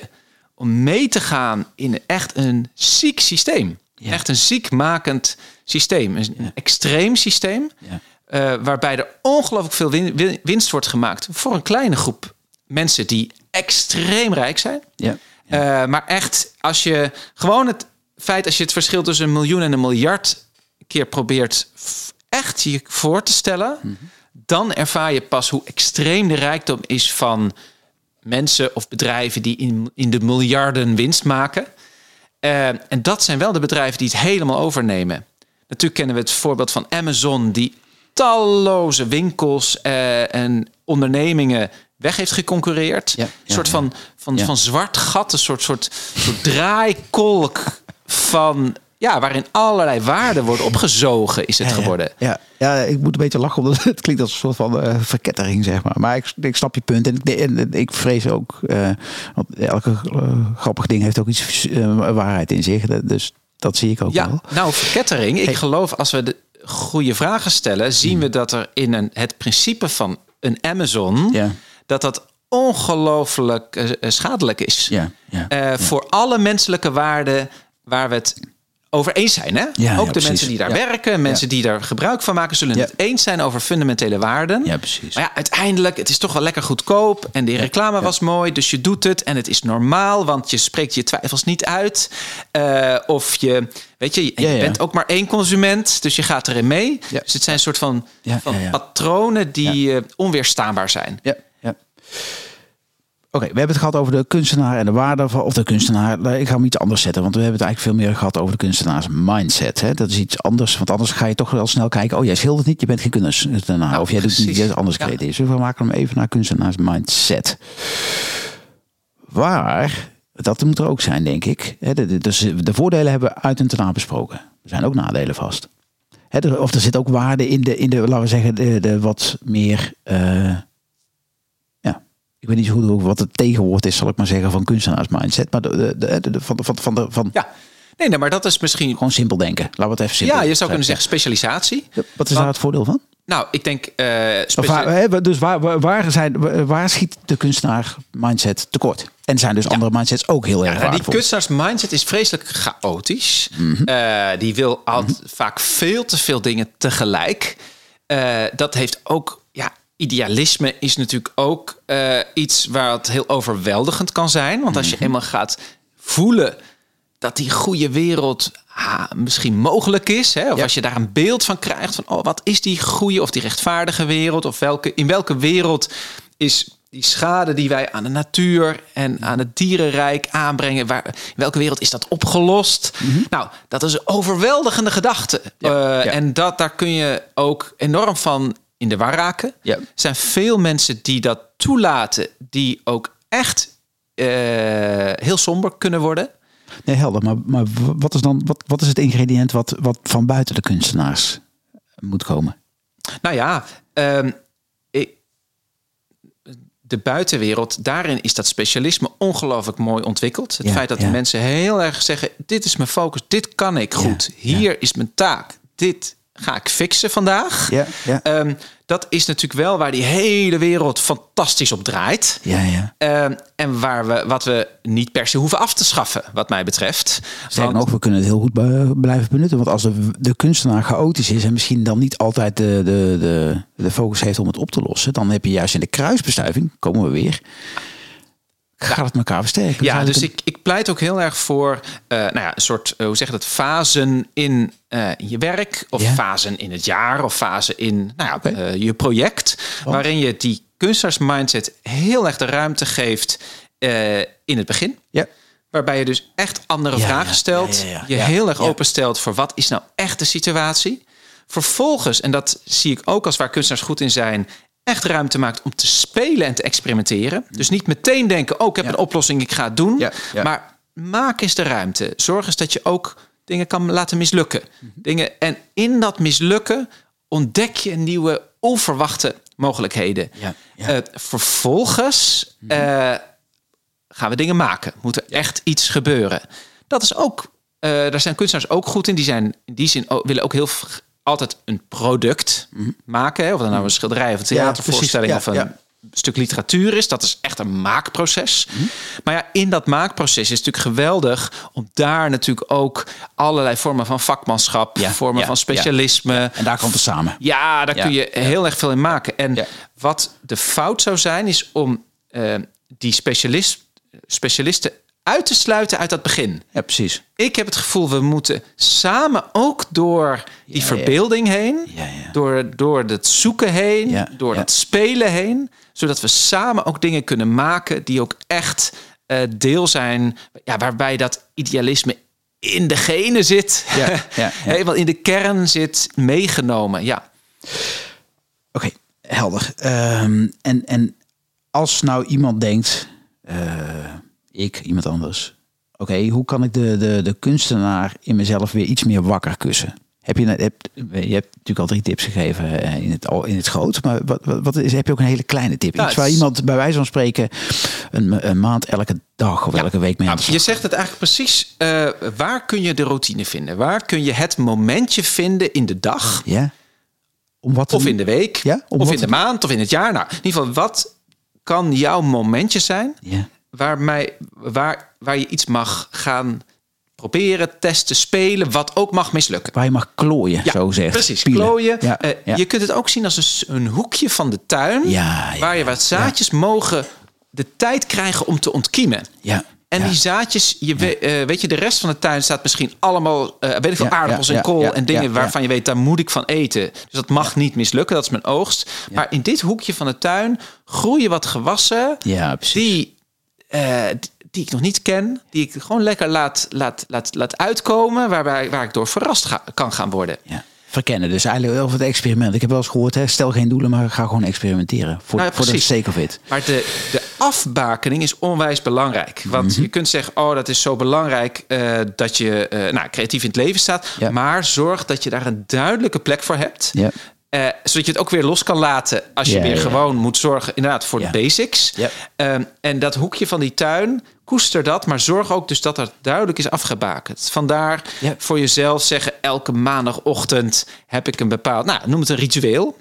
om mee te gaan in echt een ziek systeem.
Ja.
Echt een ziekmakend systeem. Een extreem systeem.
Ja.
eh, waarbij er ongelooflijk veel win- win- winst wordt gemaakt voor een kleine groep mensen die extreem rijk zijn.
Ja.
Eh, maar echt, als je gewoon het feit, als je het verschil tussen een miljoen en een miljard keer probeert echt je voor te stellen, dan ervaar je pas hoe extreem de rijkdom is van mensen of bedrijven die in, in de miljarden winst maken. Eh, en dat zijn wel de bedrijven die het helemaal overnemen. Natuurlijk kennen we het voorbeeld van Amazon, die talloze winkels eh, en ondernemingen weg heeft geconcurreerd.
Ja,
een soort van, van,
Ja.
van zwart gat, een soort, soort, soort draaikolk van... Ja, waarin allerlei waarden worden opgezogen, is het
Ja,
geworden.
Ja, ja, ik moet een beetje lachen, omdat het klinkt als een soort van eh, verkettering, zeg maar. Maar ik, ik snap je punt en ik, en ik vrees ook, eh, want elke eh, grappig ding heeft ook iets waarheid in zich. Dus dat zie ik ook
Ja,
wel.
nou, verkettering. Ik
Hey.
geloof als we de goede vragen stellen, zien
Hmm.
we dat er in een, het principe van een Amazon,
Ja.
dat dat ongelooflijk schadelijk is.
Ja, ja.
Voor alle menselijke waarden waar we het over eens zijn. Hè?
Ja,
Ook
ja,
de mensen die daar
Ja.
werken, mensen die daar gebruik van maken, zullen het eens zijn over fundamentele waarden.
ja, precies.
Maar ja, uiteindelijk, het is toch wel lekker goedkoop. En die reclame was mooi, dus je doet het. En het is normaal, want je spreekt je twijfels niet uit. Eh, of je, weet je, je bent ook maar één consument, dus je gaat erin mee. Dus het zijn een soort van,
Ja,
van patronen die eh, onweerstaanbaar zijn.
Ja, Oké, we hebben het gehad over de kunstenaar en de waarde van, of de kunstenaar. Ik ga hem iets anders zetten, want we hebben het eigenlijk veel meer gehad over de kunstenaars mindset. Hè? Dat is iets anders, want anders ga je toch wel snel kijken. Oh, jij schildert niet, je bent geen kunstenaar.
Nou,
of jij doet niet iets anders
Ja.
creatiefs. Dus we maken hem even naar kunstenaars mindset. Waar, dat moet er ook zijn, denk ik. Dus de voordelen hebben we uit en na besproken. Er zijn ook nadelen vast. Of er zit ook waarde in de, in de laten we zeggen, de, de wat meer. eh, ik weet niet zo goed hoe- wat het tegenwoord is, zal ik maar zeggen, van kunstenaars mindset. Maar de, de, de, de- van, van, van, de, van
Ja, nee, nee, maar dat is misschien...
gewoon simpel denken. Laten we het even simpel
Ja, je zou kunnen
zeggen.
specialisatie.
Wat is daar het voordeel van?
Nou, ik denk...
waar, hè, dus waar, waar, zijn, waar schiet de kunstenaar mindset tekort? En zijn dus andere mindsets ook heel erg
Ja, die kunstenaars mindset is vreselijk chaotisch.
Mhm.
Eh, die wil altijd vaak veel te veel dingen tegelijk. Eh, dat heeft ook, idealisme is natuurlijk ook eh, iets waar het heel overweldigend kan zijn. Want als je
Mhm.
eenmaal gaat voelen dat die goede wereld ah, misschien mogelijk is, hè, of
Ja.
als je daar een beeld van krijgt van, oh, wat is die goede of die rechtvaardige wereld, of welke, in welke wereld is die schade die wij aan de natuur en aan het dierenrijk aanbrengen, waar, in welke wereld is dat opgelost? Nou, dat is een overweldigende gedachte.
Mhm. Ja,
Eh,
ja.
En dat, daar kun je ook enorm van in de war raken.
Ja.
Er zijn veel mensen die dat toelaten, die ook echt eh, heel somber kunnen worden.
Nee, helder. Maar, maar wat is dan wat, wat is het ingrediënt wat, wat van buiten de kunstenaars moet komen?
Nou ja, ik- de buitenwereld, daarin is dat specialisme ongelooflijk mooi ontwikkeld. Het
Ja,
feit dat
ja.
de mensen heel erg zeggen: dit is mijn focus, dit kan ik goed,
ja.
hier is mijn taak, dit ga ik fixen vandaag.
Ja, ja.
Ehm, dat is natuurlijk wel waar die hele wereld fantastisch op draait.
Ja, ja.
Ehm, en waar we, wat we niet per se hoeven af te schaffen, wat mij betreft.
Sterker
Want-
nog, we kunnen het heel goed blijven benutten. Want als de, de kunstenaar chaotisch is en misschien dan niet altijd de, de, de, de focus heeft om het op te lossen, dan heb je juist in de kruisbestuiving, komen we weer, gaat het elkaar versterken.
Ja, dus ik, ik pleit ook heel erg voor eh, nou ja, een soort, eh, hoe zeg je dat, fasen in, eh, je werk. Of fasen in het jaar. Of fasen in nou ja, je project. Waarin je die kunstenaarsmindset heel erg de ruimte geeft in het begin.
Ja.
Waarbij je dus echt andere
Ja,
vragen stelt.
ja.
Je heel erg openstelt voor wat is nou echt de situatie. Vervolgens, en dat zie ik ook als waar kunstenaars goed in zijn... echt ruimte maakt om te spelen en te experimenteren. Dus niet meteen denken, oh, ik heb
Ja.
een oplossing, ik ga het doen.
Ja, ja.
Maar maak eens de ruimte. Zorg eens dat je ook dingen kan laten mislukken. Dingen, en in dat mislukken ontdek je nieuwe, onverwachte mogelijkheden. Eh, vervolgens eh, gaan we dingen maken. Moet er echt iets gebeuren. Dat is ook, eh, daar zijn kunstenaars ook goed in. Die zijn in die zin ook, willen ook heel altijd een product maken. Hè? Of dat nou een schilderij of een theatervoorstelling.
Ja,
of een
ja.
stuk literatuur is. Dat is echt een maakproces. Maar ja, in dat maakproces is het natuurlijk geweldig om daar natuurlijk ook allerlei vormen van vakmanschap,
Ja,
vormen van specialisme.
En daar komt het samen.
Ja, daar kun je heel erg veel in maken. En wat de fout zou zijn, is om eh, die specialist, specialisten uit te sluiten uit dat begin.
Ja, precies.
Ik heb het gevoel, we moeten samen ook door die
Ja,
verbeelding heen,
Ja, ja.
door, door het zoeken heen, door het spelen heen, zodat we samen ook dingen kunnen maken die ook echt eh, deel zijn, ja, waarbij dat idealisme in de genen zit,
Ja, ja, ja.
helemaal in de kern zit meegenomen. Ja,
Oké, helder. Ehm, en, en als nou iemand denkt, eh, ik, iemand anders. Oké, hoe kan ik de, de, de kunstenaar in mezelf weer iets meer wakker kussen? Heb je, heb, je hebt natuurlijk al drie tips gegeven eh, in het, al- in het groot. Maar wat, wat, is, heb je ook een hele kleine tip?
Nou,
Iets waar
het is-
iemand bij wijze van spreken een, een maand elke dag of elke week mee aan de
Nou,
slag
je zegt het eigenlijk precies. eh, waar kun je de routine vinden? Waar kun je het momentje vinden in de dag?
Ja? Om wat
Of in de week?
Ja, om
of in de maand? Of in het jaar? Nou, in ieder geval, wat kan jouw momentje zijn
Ja.
Waar, mij, waar, waar je iets mag gaan proberen, testen, spelen, wat ook mag mislukken?
Waar je mag klooien,
Ja,
zo zegt.
precies. Klooien.
Ja,
Eh,
ja.
Je kunt het ook zien als een, hoekje van de tuin,
Ja, ja,
waar je wat zaadjes mogen de tijd krijgen om te ontkiemen.
Ja.
En die zaadjes, je we- eh, weet je, de rest van de tuin staat misschien allemaal, eh, weet ik veel, aardappels en kool en dingen waarvan je weet, daar moet ik van eten. Dus dat mag niet mislukken, dat is mijn oogst. Maar in dit hoekje van de tuin groeien wat gewassen
Ja, precies.
die, eh, die- ik nog niet ken, die ik gewoon lekker laat, laat, laat, laat uitkomen, waarbij, waar ik door verrast ga- kan gaan worden.
Ja. Verkennen, dus eigenlijk voor het experiment. Ik heb wel eens gehoord, hè, stel geen doelen, maar ga gewoon experimenteren. Voor,
Nou
voor de sake of it.
Maar de, de afbakening is onwijs belangrijk. Want
Mhm.
je kunt zeggen, oh, dat is zo belangrijk eh, dat je eh, nou, creatief in het leven staat.
Ja.
Maar zorg dat je daar een duidelijke plek voor hebt.
Ja.
Eh, zodat je het ook weer los kan laten als je
Ja,
weer
ja.
gewoon moet zorgen inderdaad voor
Ja.
de basics. Ehm, en dat hoekje van die tuin, koester dat, maar zorg ook dus dat dat duidelijk is afgebakend. Vandaar voor jezelf zeggen, elke maandagochtend heb ik een bepaald, nou noem het een ritueel.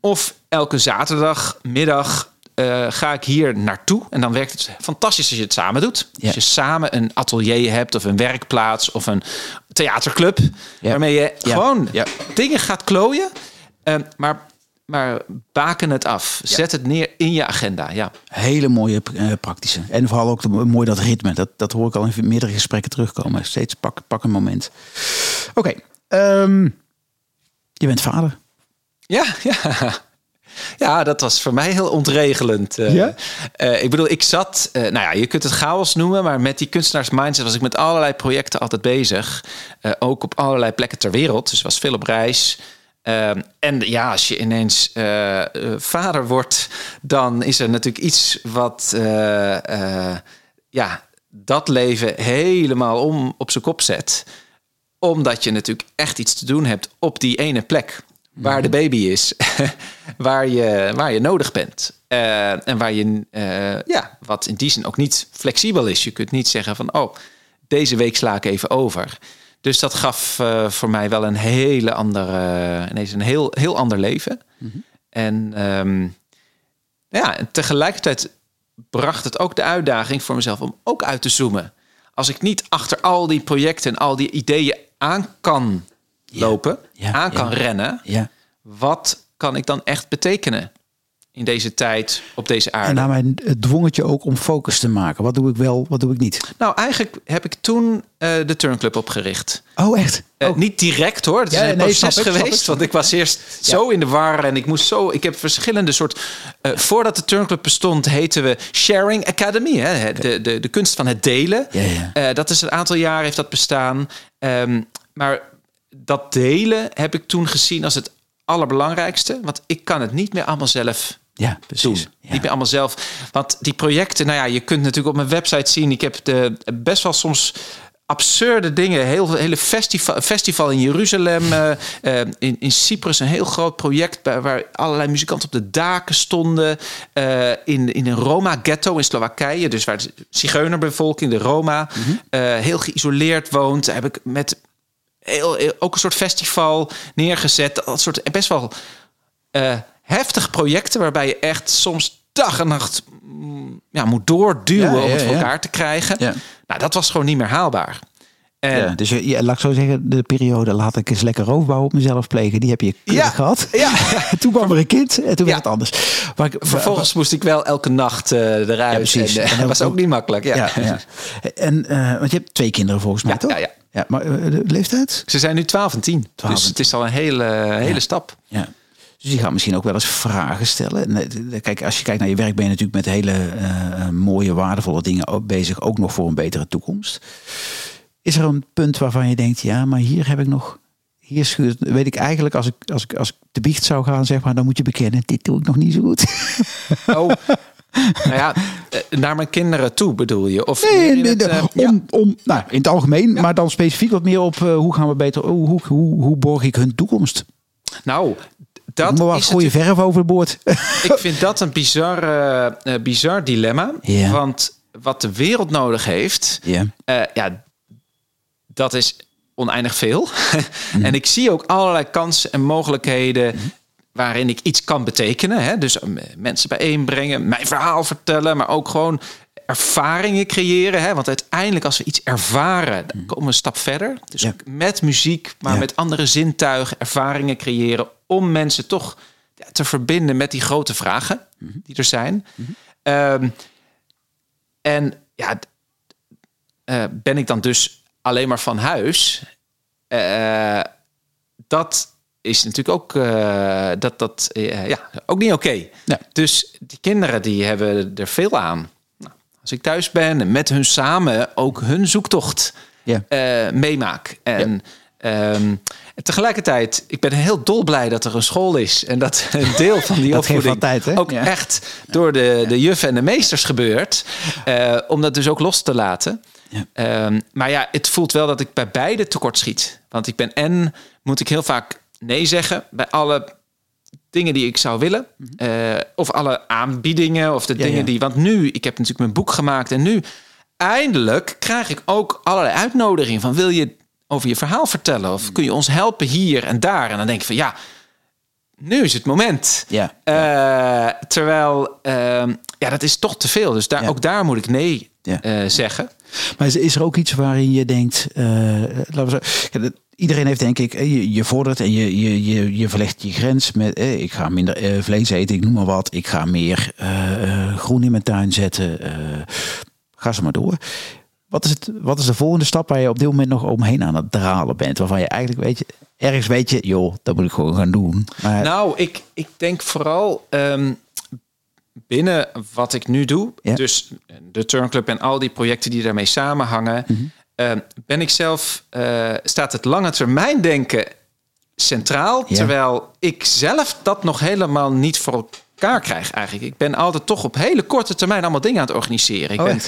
Of elke zaterdagmiddag eh, ga ik hier naartoe. En dan werkt het fantastisch als je het samen doet.
Ja.
Als je samen een atelier hebt of een werkplaats of een theaterclub.
Ja.
Waarmee je
Ja.
gewoon dingen gaat klooien. Eh, maar, maar baken het af. Zet het neer in je agenda. Ja.
Hele mooie eh, praktische. En vooral ook de, mooi dat ritme. Dat, dat hoor ik al in meerdere gesprekken terugkomen. Steeds pak, pak een moment. Oké. ehm, je bent vader.
Ja, ja. Ja, dat was voor mij heel ontregelend. eh.
Ja?
Eh, ik bedoel, ik zat, nou ja, je kunt het chaos noemen, maar met die kunstenaars mindset was ik met allerlei projecten altijd bezig. Ook op allerlei plekken ter wereld. Dus was veel op reis. Ehm, en ja, als je ineens eh, eh, vader wordt, dan is er natuurlijk iets wat eh, ja, dat leven helemaal om op zijn kop zet omdat je natuurlijk echt iets te doen hebt op die ene plek. Waar de baby is. waar, je, waar je nodig bent. En waar je, ja, wat in die zin ook niet flexibel is. Je kunt niet zeggen van, oh, deze week sla ik even over. Dus dat gaf eh, voor mij wel een hele andere, ineens een heel, heel ander leven. En ehm, ja, en tegelijkertijd bracht het ook de uitdaging voor mezelf om ook uit te zoomen. Als ik niet achter al die projecten en al die ideeën aan kan lopen,
ja,
aan kan
ja.
rennen,
Ja.
wat kan ik dan echt betekenen in deze tijd op deze aarde?
En daarmee dwong het je ook om focus te maken. Wat doe ik wel, wat doe ik niet?
Nou, eigenlijk heb ik toen eh, de Turnclub opgericht.
Oh, echt?
Eh,
Oh.
Niet direct hoor. Het is
Ja,
een
nee,
proces
ik,
geweest.
ik.
Want ik was eerst zo in de war en ik moest zo. Ik heb verschillende soort. eh, voordat de Turnclub bestond, heten we Sharing Academy. Hè? De, de, de kunst van het delen.
Ja,
dat is een aantal jaar heeft dat bestaan. Ehm, maar dat delen heb ik toen gezien als het allerbelangrijkste. Want ik kan het niet meer allemaal zelf
Ja, precies. Ja.
Niet meer allemaal zelf. Want die projecten, nou ja, je kunt natuurlijk op mijn website zien. Ik heb de, best wel soms absurde dingen. Heel, hele festival, festival in Jeruzalem. eh, eh, in, in Cyprus een heel groot project bij, waar allerlei muzikanten op de daken stonden. Eh, in, in een Roma-ghetto in Slowakije. Dus waar de zigeunerbevolking, de Roma, eh, heel geïsoleerd woont. Daar heb ik met heel- ook een soort festival neergezet. Dat soort best wel eh, heftige projecten waarbij je echt soms dag en nacht mm, ja, moet doorduwen
Ja,
om het voor elkaar te krijgen.
Ja.
Nou, dat was gewoon niet meer haalbaar. En
Ja, dus je, laat ik zo zeggen, de periode laat ik eens lekker roofbouw op mezelf plegen. Die heb je
Ja.
gehad.
Ja.
toen kwam er een kind en toen werd het anders. Maar ik,
vervolgens moest ik wel elke nacht eh, eruit.
Ja, precies.
En, eh,
En
was
ook-
niet makkelijk. Ja.
En, eh, want je hebt twee kinderen volgens mij,
Ja,
toch?
ja, ja.
maar de leeftijd?
Ze zijn nu 12 en 10.
12
dus
en
het is al een hele, hele stap.
Ja. Dus die gaat misschien ook wel eens vragen stellen. En, eh, Kijk, als je kijkt naar je werk, ben je natuurlijk met hele eh, mooie, waardevolle dingen bezig. Ook nog voor een betere toekomst. Is er een punt waarvan je denkt, ja, maar hier heb ik nog. Hier schuurt, weet ik eigenlijk, als ik, als, ik, als ik de biecht zou gaan, zeg maar, dan moet je bekennen, dit doe ik nog niet zo goed.
Oh, nou ja, eh, naar mijn kinderen toe bedoel je? Of
Nee,
in het, eh,
om, om, nou, in het algemeen, maar dan specifiek wat meer op eh, hoe gaan we beter, hoe, hoe, hoe borg ik hun toekomst?
Nou, dat
maar wat
is
gooi je verf over de boord?
Ik vind dat een bizar, eh, bizar dilemma. Want wat de wereld nodig heeft,
ja.
eh, ja, dat is oneindig veel.
Mhm.
en ik zie ook allerlei kansen en mogelijkheden waarin ik iets kan betekenen. Hè? Dus mensen bijeenbrengen, mijn verhaal vertellen, maar ook gewoon ervaringen creëren. Hè? Want uiteindelijk als we iets ervaren, dan komen we een stap verder. Dus
Ja.
met muziek, maar
Ja.
met andere zintuigen, ervaringen creëren om mensen toch te verbinden met die grote vragen die er zijn. Ehm, en ja, eh, ben ik dan dus alleen maar van huis? Eh, dat is natuurlijk ook, eh, dat, dat, ja, ook niet oké.
Ja.
Dus die kinderen die hebben er veel aan. Als ik thuis ben en met hun samen ook hun zoektocht eh, meemaak. En, ehm, tegelijkertijd, ik ben heel dolblij dat er een school is. En dat een deel van die opvoeding
tijd,
ook
Ja.
echt door de, de juffen en de meesters gebeurt. eh, om dat dus ook los te laten.
Ja.
Ehm, maar ja, het voelt wel dat ik bij beide tekort schiet. Want ik ben en moet ik heel vaak nee zeggen bij alle dingen die ik zou willen. eh, of alle aanbiedingen of de
Mhm. Ja,
dingen
ja.
die... Want nu, ik heb natuurlijk mijn boek gemaakt en nu eindelijk krijg ik ook allerlei uitnodigingen van wil je over je verhaal vertellen of kun je ons helpen hier en daar en dan denk ik van ja nu is het moment
Ja.
Eh, terwijl ehm, ja dat is toch te veel dus daar ook daar moet ik nee eh, zeggen
Maar is, is er ook iets waarin je denkt, laten we zeggen, iedereen heeft denk ik, eh, je, je vordert en je, je, je, je verlegt je grens met, eh, ik ga minder eh, vlees eten, ik noem maar wat, ik ga meer eh, groen in mijn tuin zetten, ga ze maar door. Wat is, het, wat is de volgende stap waar je op dit moment nog omheen aan het dralen bent, waarvan je eigenlijk weet, je, ergens weet je, joh, dat moet ik gewoon gaan doen. Maar,
Nou, ik, ik denk vooral ehm, binnen wat ik nu doe,
Ja.
dus de Turnclub en al die projecten die daarmee samenhangen,
Mhm.
Ehm, ben ik zelf, eh, staat het lange termijn denken centraal,
Ja.
terwijl ik zelf dat nog helemaal niet voor elkaar krijg eigenlijk. Ik ben altijd toch op hele korte termijn allemaal dingen aan het organiseren. Ik,
Oh,
ben,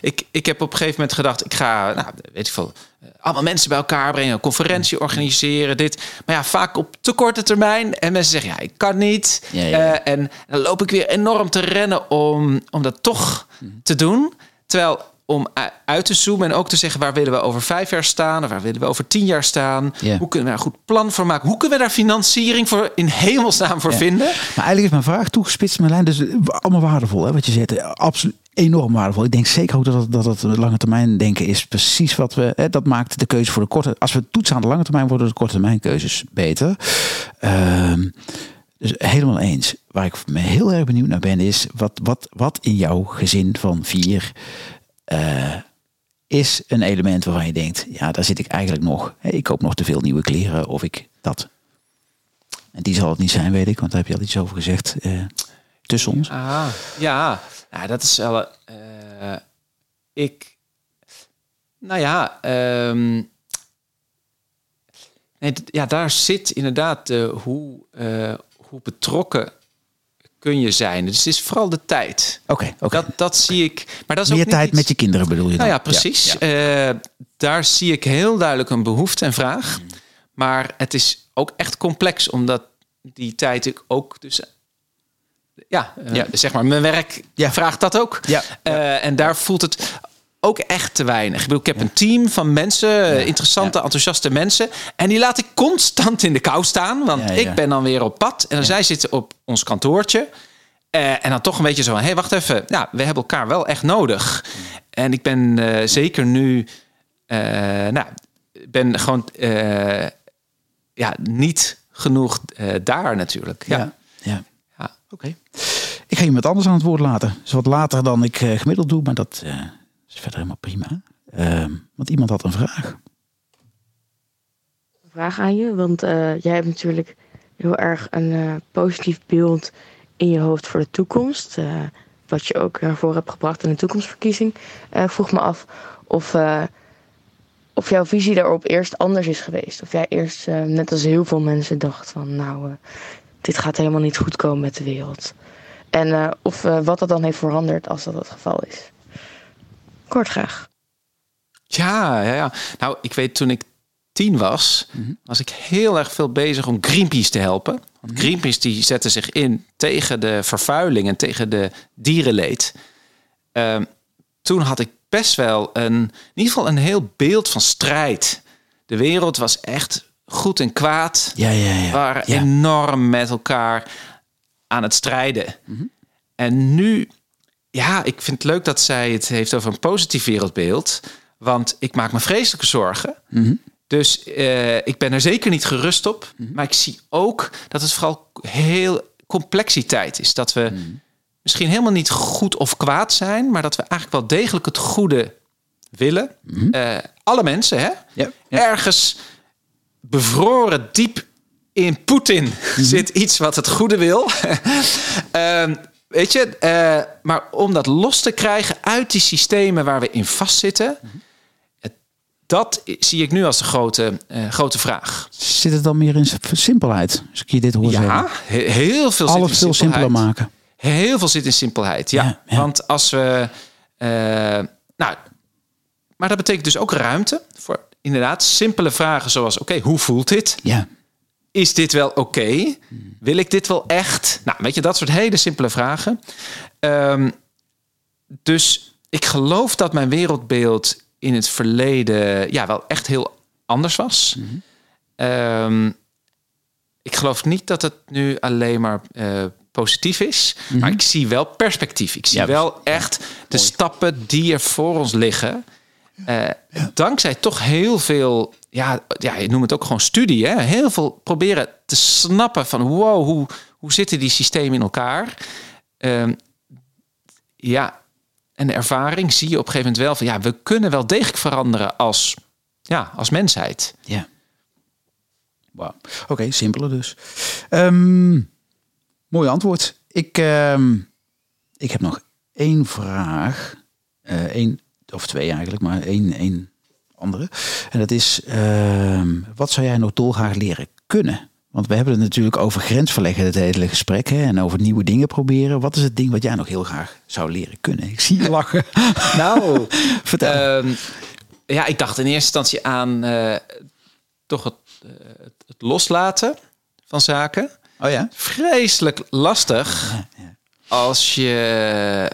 ik, ik heb op een gegeven moment gedacht, ik ga, nou, weet ik veel, eh, allemaal mensen bij elkaar brengen, een conferentie organiseren, dit. Maar ja, vaak op te korte termijn. En mensen zeggen, ja, ik kan niet.
Ja, ja, ja.
Eh, en dan loop ik weer enorm te rennen om, om dat toch
Mhm.
te doen. Terwijl om uit te zoomen en ook te zeggen waar willen we over vijf jaar staan of waar willen we over tien jaar staan. Hoe kunnen we daar een goed plan voor maken? Hoe kunnen we daar financiering voor in hemelsnaam voor vinden?
Maar eigenlijk is mijn vraag toegespitst, Marlijn. Dus eh, allemaal waardevol, hè, wat je zegt. Eh, Absoluut enorm waardevol. Ik denk zeker ook dat het, dat het lange termijn denken is precies wat we... Hè, dat maakt de keuze voor de korte... Als we toetsen aan de lange termijn, worden de korte termijn keuzes beter. Ehm, dus helemaal eens. Waar ik me heel erg benieuwd naar ben, is wat, wat, wat in jouw gezin van vier... eh, is een element waarvan je denkt, ja, daar zit ik eigenlijk nog. Ik koop nog te veel nieuwe kleren of ik dat. En die zal het niet zijn, weet ik, want daar heb je al iets over gezegd eh, tussen ons.
Ah, ja. Nou, dat is wel. eh, ik. Nou ja. ehm, nee, ja, daar zit inderdaad hoe, hoe betrokken kun je zijn. Dus het is vooral de tijd.
Oké, oké.
Dat, dat zie ik. Maar dat is ook
Meer tijd
iets-
met je kinderen bedoel je dan?
nou ja, precies.
Ja,
Eh, daar zie ik heel duidelijk een behoefte en vraag. Maar het is ook echt complex, omdat die tijd ik ook dus... Ja, eh,
Ja.
zeg maar, mijn werk
Ja.
vraagt dat ook.
Ja.
Eh, en daar voelt het ook echt te weinig. Ik bedoel, ik heb een team van mensen, eh, interessante, enthousiaste mensen. En die laat ik constant in de kou staan. Want ik ben dan weer op pad. En dan zij zitten op ons kantoortje. Eh, en dan toch een beetje zo hé, hey, wacht even. Ja, we hebben elkaar wel echt nodig. En ik ben eh, zeker nu... nou, ben gewoon ja, niet genoeg daar natuurlijk. Ja.
Ja. ja.
Ja.
Oké. Ik ga iemand anders aan het woord laten. Dat is wat later dan ik gemiddeld doe, maar dat is verder helemaal prima. Ehm, want iemand had een vraag.
vraag aan je. Want eh, jij hebt natuurlijk heel erg een eh, positief beeld in je hoofd voor de toekomst. eh, wat je ook voren hebt gebracht in de toekomstverkiezing. Vroeg me af of, of jouw visie daarop eerst anders is geweest. Of jij eerst, net als heel veel mensen, dacht van nou, dit gaat helemaal niet goed komen met de wereld. En of wat dat dan heeft veranderd als dat het geval is. Kort graag.
Ja, ja, ja. Nou, ik weet toen ik tien was, was ik heel erg veel bezig om Greenpeace te helpen. Want Greenpeace die zette zich in tegen de vervuiling en tegen de dierenleed. Ehm, toen had ik best wel een, in ieder geval een heel beeld van strijd. De wereld was echt goed en kwaad.
Ja, ja, ja.
waren
ja.
enorm met elkaar aan het strijden. En nu, ja, ik vind het leuk dat zij het heeft over een positief wereldbeeld. Want ik maak me vreselijke zorgen. Dus eh, ik ben er zeker niet gerust op. Maar ik zie ook dat het vooral heel complexiteit is. Dat we misschien helemaal niet goed of kwaad zijn, maar dat we eigenlijk wel degelijk het goede willen. Eh, alle mensen, hè?
Ja, ja.
Ergens bevroren diep in Poetin zit iets wat het goede wil. Ehm, weet je, eh, maar om dat los te krijgen uit die systemen waar we in vastzitten, dat zie ik nu als de grote, eh, grote vraag.
Zit het dan meer in simpelheid? Als ik je dit hoor
Ja,
zeggen.
he- heel veel zit
Alles
in
veel simpeler maken.
Heel veel zit in simpelheid. Ja,
Ja, ja.
want als we. eh, nou, maar dat betekent dus ook ruimte voor inderdaad simpele vragen zoals: oké, hoe voelt dit?
Ja.
Is dit wel oké? Wil ik dit wel echt? Nou, weet je, dat soort hele simpele vragen. Ehm, dus ik geloof dat mijn wereldbeeld in het verleden ja, wel echt heel anders was. Ehm, ik geloof niet dat het nu alleen maar eh, positief is. Maar ik zie wel perspectief. Ik zie
Ja,
wel echt de stappen die er voor ons liggen. Eh, Dankzij toch heel veel, ja, ja, je noemt het ook gewoon studie. Hè? Heel veel proberen te snappen van wow, hoe, hoe zitten die systemen in elkaar? Ehm, ja, en de ervaring zie je op een gegeven moment wel van ja, we kunnen wel degelijk veranderen als, ja, als mensheid.
Ja. Oké, simpeler dus. Ehm, mooi antwoord. Ik, ehm, ik heb nog één vraag. Eén of twee eigenlijk, maar één, één andere. En dat is, ehm, wat zou jij nog dolgraag leren kunnen? Want we hebben het natuurlijk over grensverleggen het hele gesprek. Hè, en over nieuwe dingen proberen. Wat is het ding wat jij nog heel graag zou leren kunnen? Ik zie je lachen.
Nou,
Vertel.
Ehm, ja, ik dacht in eerste instantie aan eh, toch het, eh, het, het loslaten van zaken.
oh ja?
Vreselijk lastig
Ja, ja.
als je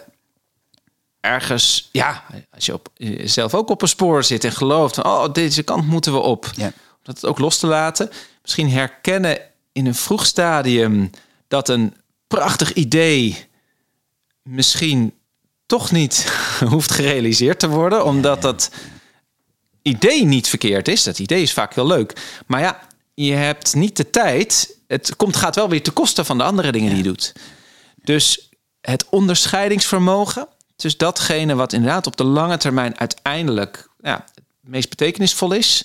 ergens, ja, als je op, zelf ook op een spoor zit en gelooft van, oh, deze kant moeten we op.
Ja.
Om dat ook los te laten. Misschien herkennen in een vroeg stadium dat een prachtig idee misschien toch niet hoeft gerealiseerd te worden, omdat dat idee niet verkeerd is. Dat idee is vaak heel leuk. Maar ja, je hebt niet de tijd. Het komt, gaat wel weer te kosten van de andere dingen die je doet. Dus het onderscheidingsvermogen tussen datgene wat inderdaad op de lange termijn uiteindelijk ja, het meest betekenisvol is.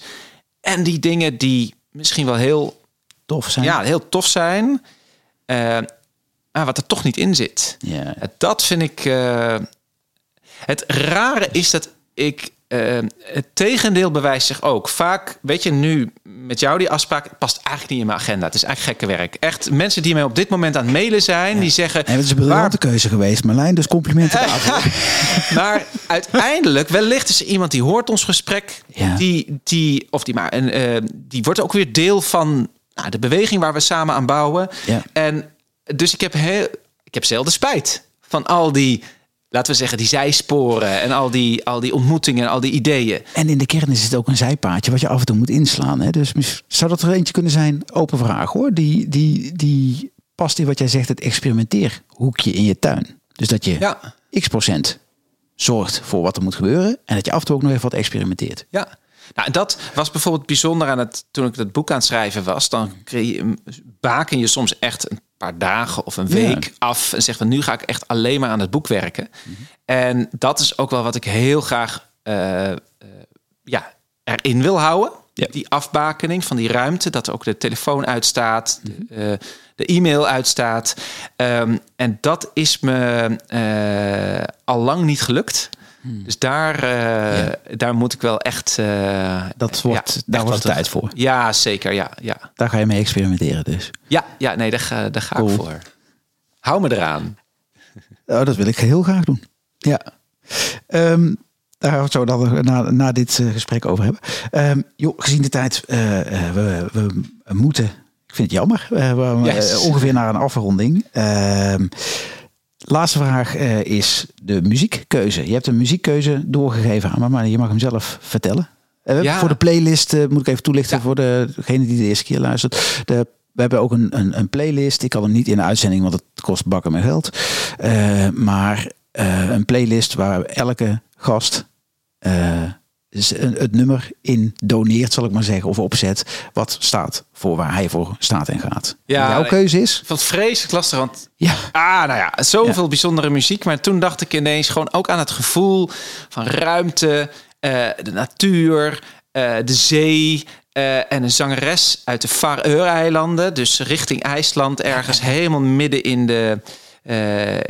En die dingen die misschien wel heel,
Tof zijn.
ja, heel tof zijn. eh, maar wat er toch niet in zit.
Ja.
Dat vind ik. eh, het rare is dat ik. Eh, het tegendeel bewijst zich ook. Vaak, weet je, nu met jou die afspraak past eigenlijk niet in mijn agenda. Het is eigenlijk gekke werk. Echt, mensen die mij op dit moment aan het mailen zijn, die zeggen.
Het is een briljante keuze geweest, Marlijn. Dus complimenten daarvoor.
maar uiteindelijk, wellicht is er iemand die hoort ons gesprek.
Ja.
Die, die, of die, maar, en, eh, die wordt ook weer deel van nou, de beweging waar we samen aan bouwen.
Ja.
En dus ik heb, heel, ik heb zelden spijt van al die, laten we zeggen, die zijsporen. En al die, al die ontmoetingen en al die ideeën.
En in de kern is het ook een zijpaadje wat je af en toe moet inslaan. Hè? Dus zou dat er eentje kunnen zijn? Open vraag hoor. Die, die, die past in wat jij zegt, het experimenteerhoekje in je tuin. Dus dat je
Ja,
x procent zorgt voor wat er moet gebeuren. En dat je af en toe ook nog even wat experimenteert.
ja. Nou, dat was bijvoorbeeld bijzonder aan het toen ik het boek aan het schrijven was. Dan baken je soms echt een paar dagen of een week af en zegt van nu ga ik echt alleen maar aan het boek werken. En dat is ook wel wat ik heel graag uh, uh, ja, erin wil houden. Die afbakening van die ruimte, dat ook de telefoon uitstaat, de, uh, de e-mail uitstaat. Um, en dat is me al lang niet gelukt. Hmm. Dus daar, uh, daar moet ik wel echt. Uh,
dat wordt, daar wordt tijd voor.
Ja, zeker. Ja, ja.
Daar ga je mee experimenteren, dus.
Ja, ja nee, daar ga, daar ga ik voor. Hou me eraan.
Oh, dat wil ik heel graag doen. Ja. Um, daar gaan we het zo dan na, na dit uh, gesprek over hebben. Um, joh, gezien de tijd, we, we, moeten. Ik vind het jammer. we yes. ongeveer naar een afronding. Ehm, Laatste vraag uh, is de muziekkeuze. Je hebt een muziekkeuze doorgegeven aan me, maar je mag hem zelf vertellen. Uh, ja. Voor de playlist uh, moet ik even toelichten ja. voor degene die de eerste keer luistert. De, we hebben ook een, een, een, playlist. Ik kan hem niet in de uitzending, want het kost bakken met geld. maar een playlist waar elke gast het nummer in doneert, zal ik maar zeggen, of opzet, wat staat voor waar hij voor staat en gaat. Ja, Jouw keuze is?
Wat vreselijk lastig, want ja. ah, nou ja, zoveel bijzondere muziek, maar toen dacht ik ineens gewoon ook aan het gevoel van ruimte, uh, de natuur, uh, de zee. Uh, en een zangeres uit de Faroe-eilanden, dus richting IJsland, ergens helemaal midden in de,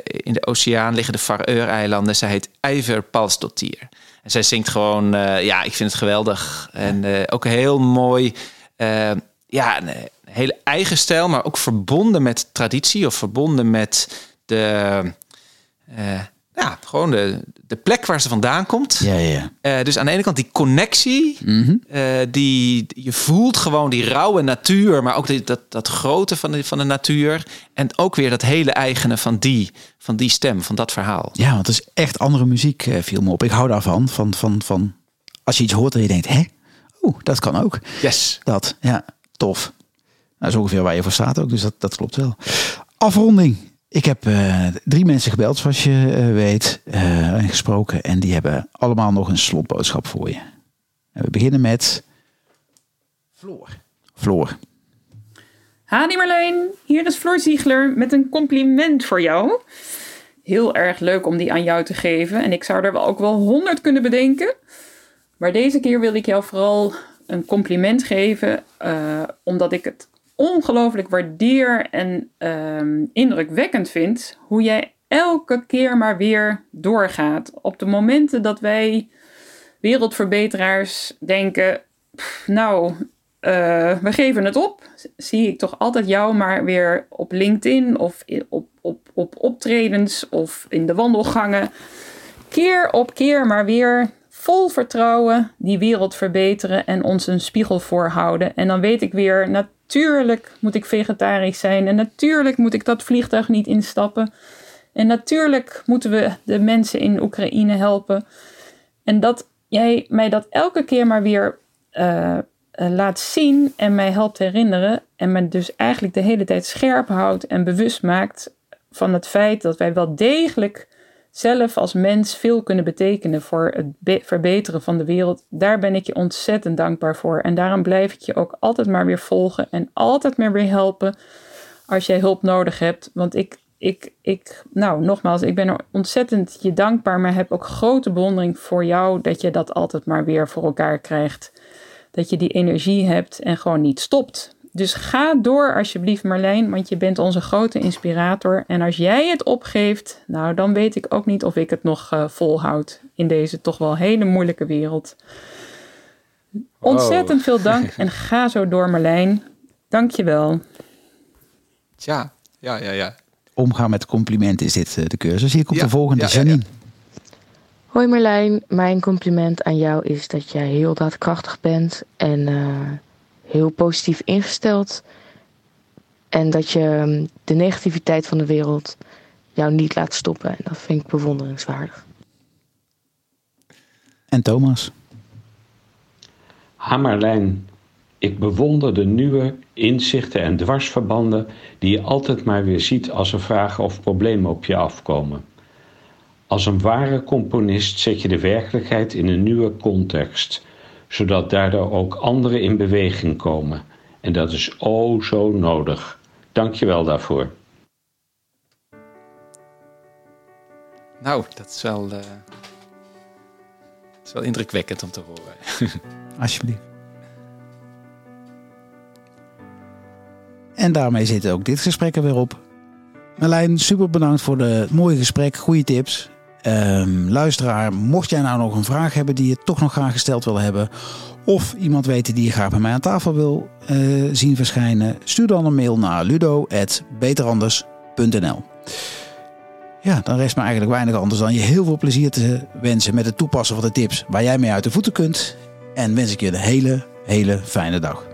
in de oceaan liggen de Faroe-eilanden. Zij heet Iver Palsdottir. En zij zingt gewoon, uh, ja, ik vind het geweldig. En uh, ook heel mooi, uh, ja, een hele eigen stijl, maar ook verbonden met traditie of verbonden met de, ja, gewoon de, de plek waar ze vandaan komt.
Ja, ja.
Uh, dus aan de ene kant die connectie, mm die je voelt gewoon die rauwe natuur, maar ook die, dat, dat grote van de, van de natuur. En ook weer dat hele eigene van die, van die stem, van dat verhaal.
Ja, want het is echt andere muziek, uh, viel me op. Ik hou daarvan, van, van, van als je iets hoort en je denkt, hè? Oeh, dat kan ook.
Yes.
Dat, ja, tof. Dat is ongeveer waar je voor staat ook, dus dat, dat klopt wel. Afronding. Ik heb uh, drie mensen gebeld, zoals je uh, weet, uh, en gesproken. En die hebben allemaal nog een slotboodschap voor je. En we beginnen met Floor. Floor.
Hadi Marleen, hier is Floor Ziegler met een compliment voor jou. Heel erg leuk om die aan jou te geven. En ik zou er wel ook wel honderd kunnen bedenken. Maar deze keer wil ik jou vooral een compliment geven. omdat ik het ongelooflijk waardeer en um, indrukwekkend vind hoe jij elke keer maar weer doorgaat. Op de momenten dat wij wereldverbeteraars denken, nou, uh, we geven het op, zie ik toch altijd jou maar weer op LinkedIn of op, op, op optredens of in de wandelgangen. Keer op keer maar weer vol vertrouwen die wereld verbeteren en ons een spiegel voorhouden. En dan weet ik weer, natuurlijk moet ik vegetarisch zijn. En natuurlijk moet ik dat vliegtuig niet instappen. En natuurlijk moeten we de mensen in Oekraïne helpen. En dat jij mij dat elke keer maar weer uh, laat zien en mij helpt herinneren. En me dus eigenlijk de hele tijd scherp houdt en bewust maakt van het feit dat wij wel degelijk zelf als mens veel kunnen betekenen voor het verbeteren van de wereld, daar ben ik je ontzettend dankbaar voor. En daarom blijf ik je ook altijd maar weer volgen en altijd maar weer helpen als jij hulp nodig hebt. Want ik, ik, ik, nou nogmaals, ik ben er ontzettend je dankbaar, maar heb ook grote bewondering voor jou dat je dat altijd maar weer voor elkaar krijgt. Dat je die energie hebt en gewoon niet stopt. Dus ga door alsjeblieft Marlijn, want je bent onze grote inspirator. En als jij het opgeeft, nou dan weet ik ook niet of ik het nog uh, volhoud in deze toch wel hele moeilijke wereld. Ontzettend veel dank en ga zo door Marlijn. Dank je wel.
Tja, ja, ja, ja.
Omgaan met complimenten is dit uh, de cursus. Hier komt de volgende, ja, Janine.
Hoi Marlijn, mijn compliment aan jou is dat jij heel daadkrachtig bent en... Uh, heel positief ingesteld. En dat je ehm, de negativiteit van de wereld jou niet laat stoppen. En dat vind ik bewonderingswaardig.
En Thomas?
Hamerlijn, ik bewonder de nieuwe inzichten en dwarsverbanden die je altijd maar weer ziet als er vragen of problemen op je afkomen. Als een ware componist zet je de werkelijkheid in een nieuwe context zodat daardoor ook anderen in beweging komen. En dat is oh zo nodig. Dank je wel daarvoor.
Nou, dat is wel, uh, dat is wel indrukwekkend om te horen.
Alsjeblieft. En daarmee zit ook dit gesprek er weer op. Marlijn, super bedankt voor het mooie gesprek, goede tips. Um, luisteraar, mocht jij nou nog een vraag hebben die je toch nog graag gesteld wil hebben, of iemand weten die je graag bij mij aan tafel wil uh, zien verschijnen, stuur dan een mail naar ludo.beteranders.nl. Ja, dan rest me eigenlijk weinig anders dan je heel veel plezier te wensen met het toepassen van de tips waar jij mee uit de voeten kunt. En wens ik je een hele, hele fijne dag.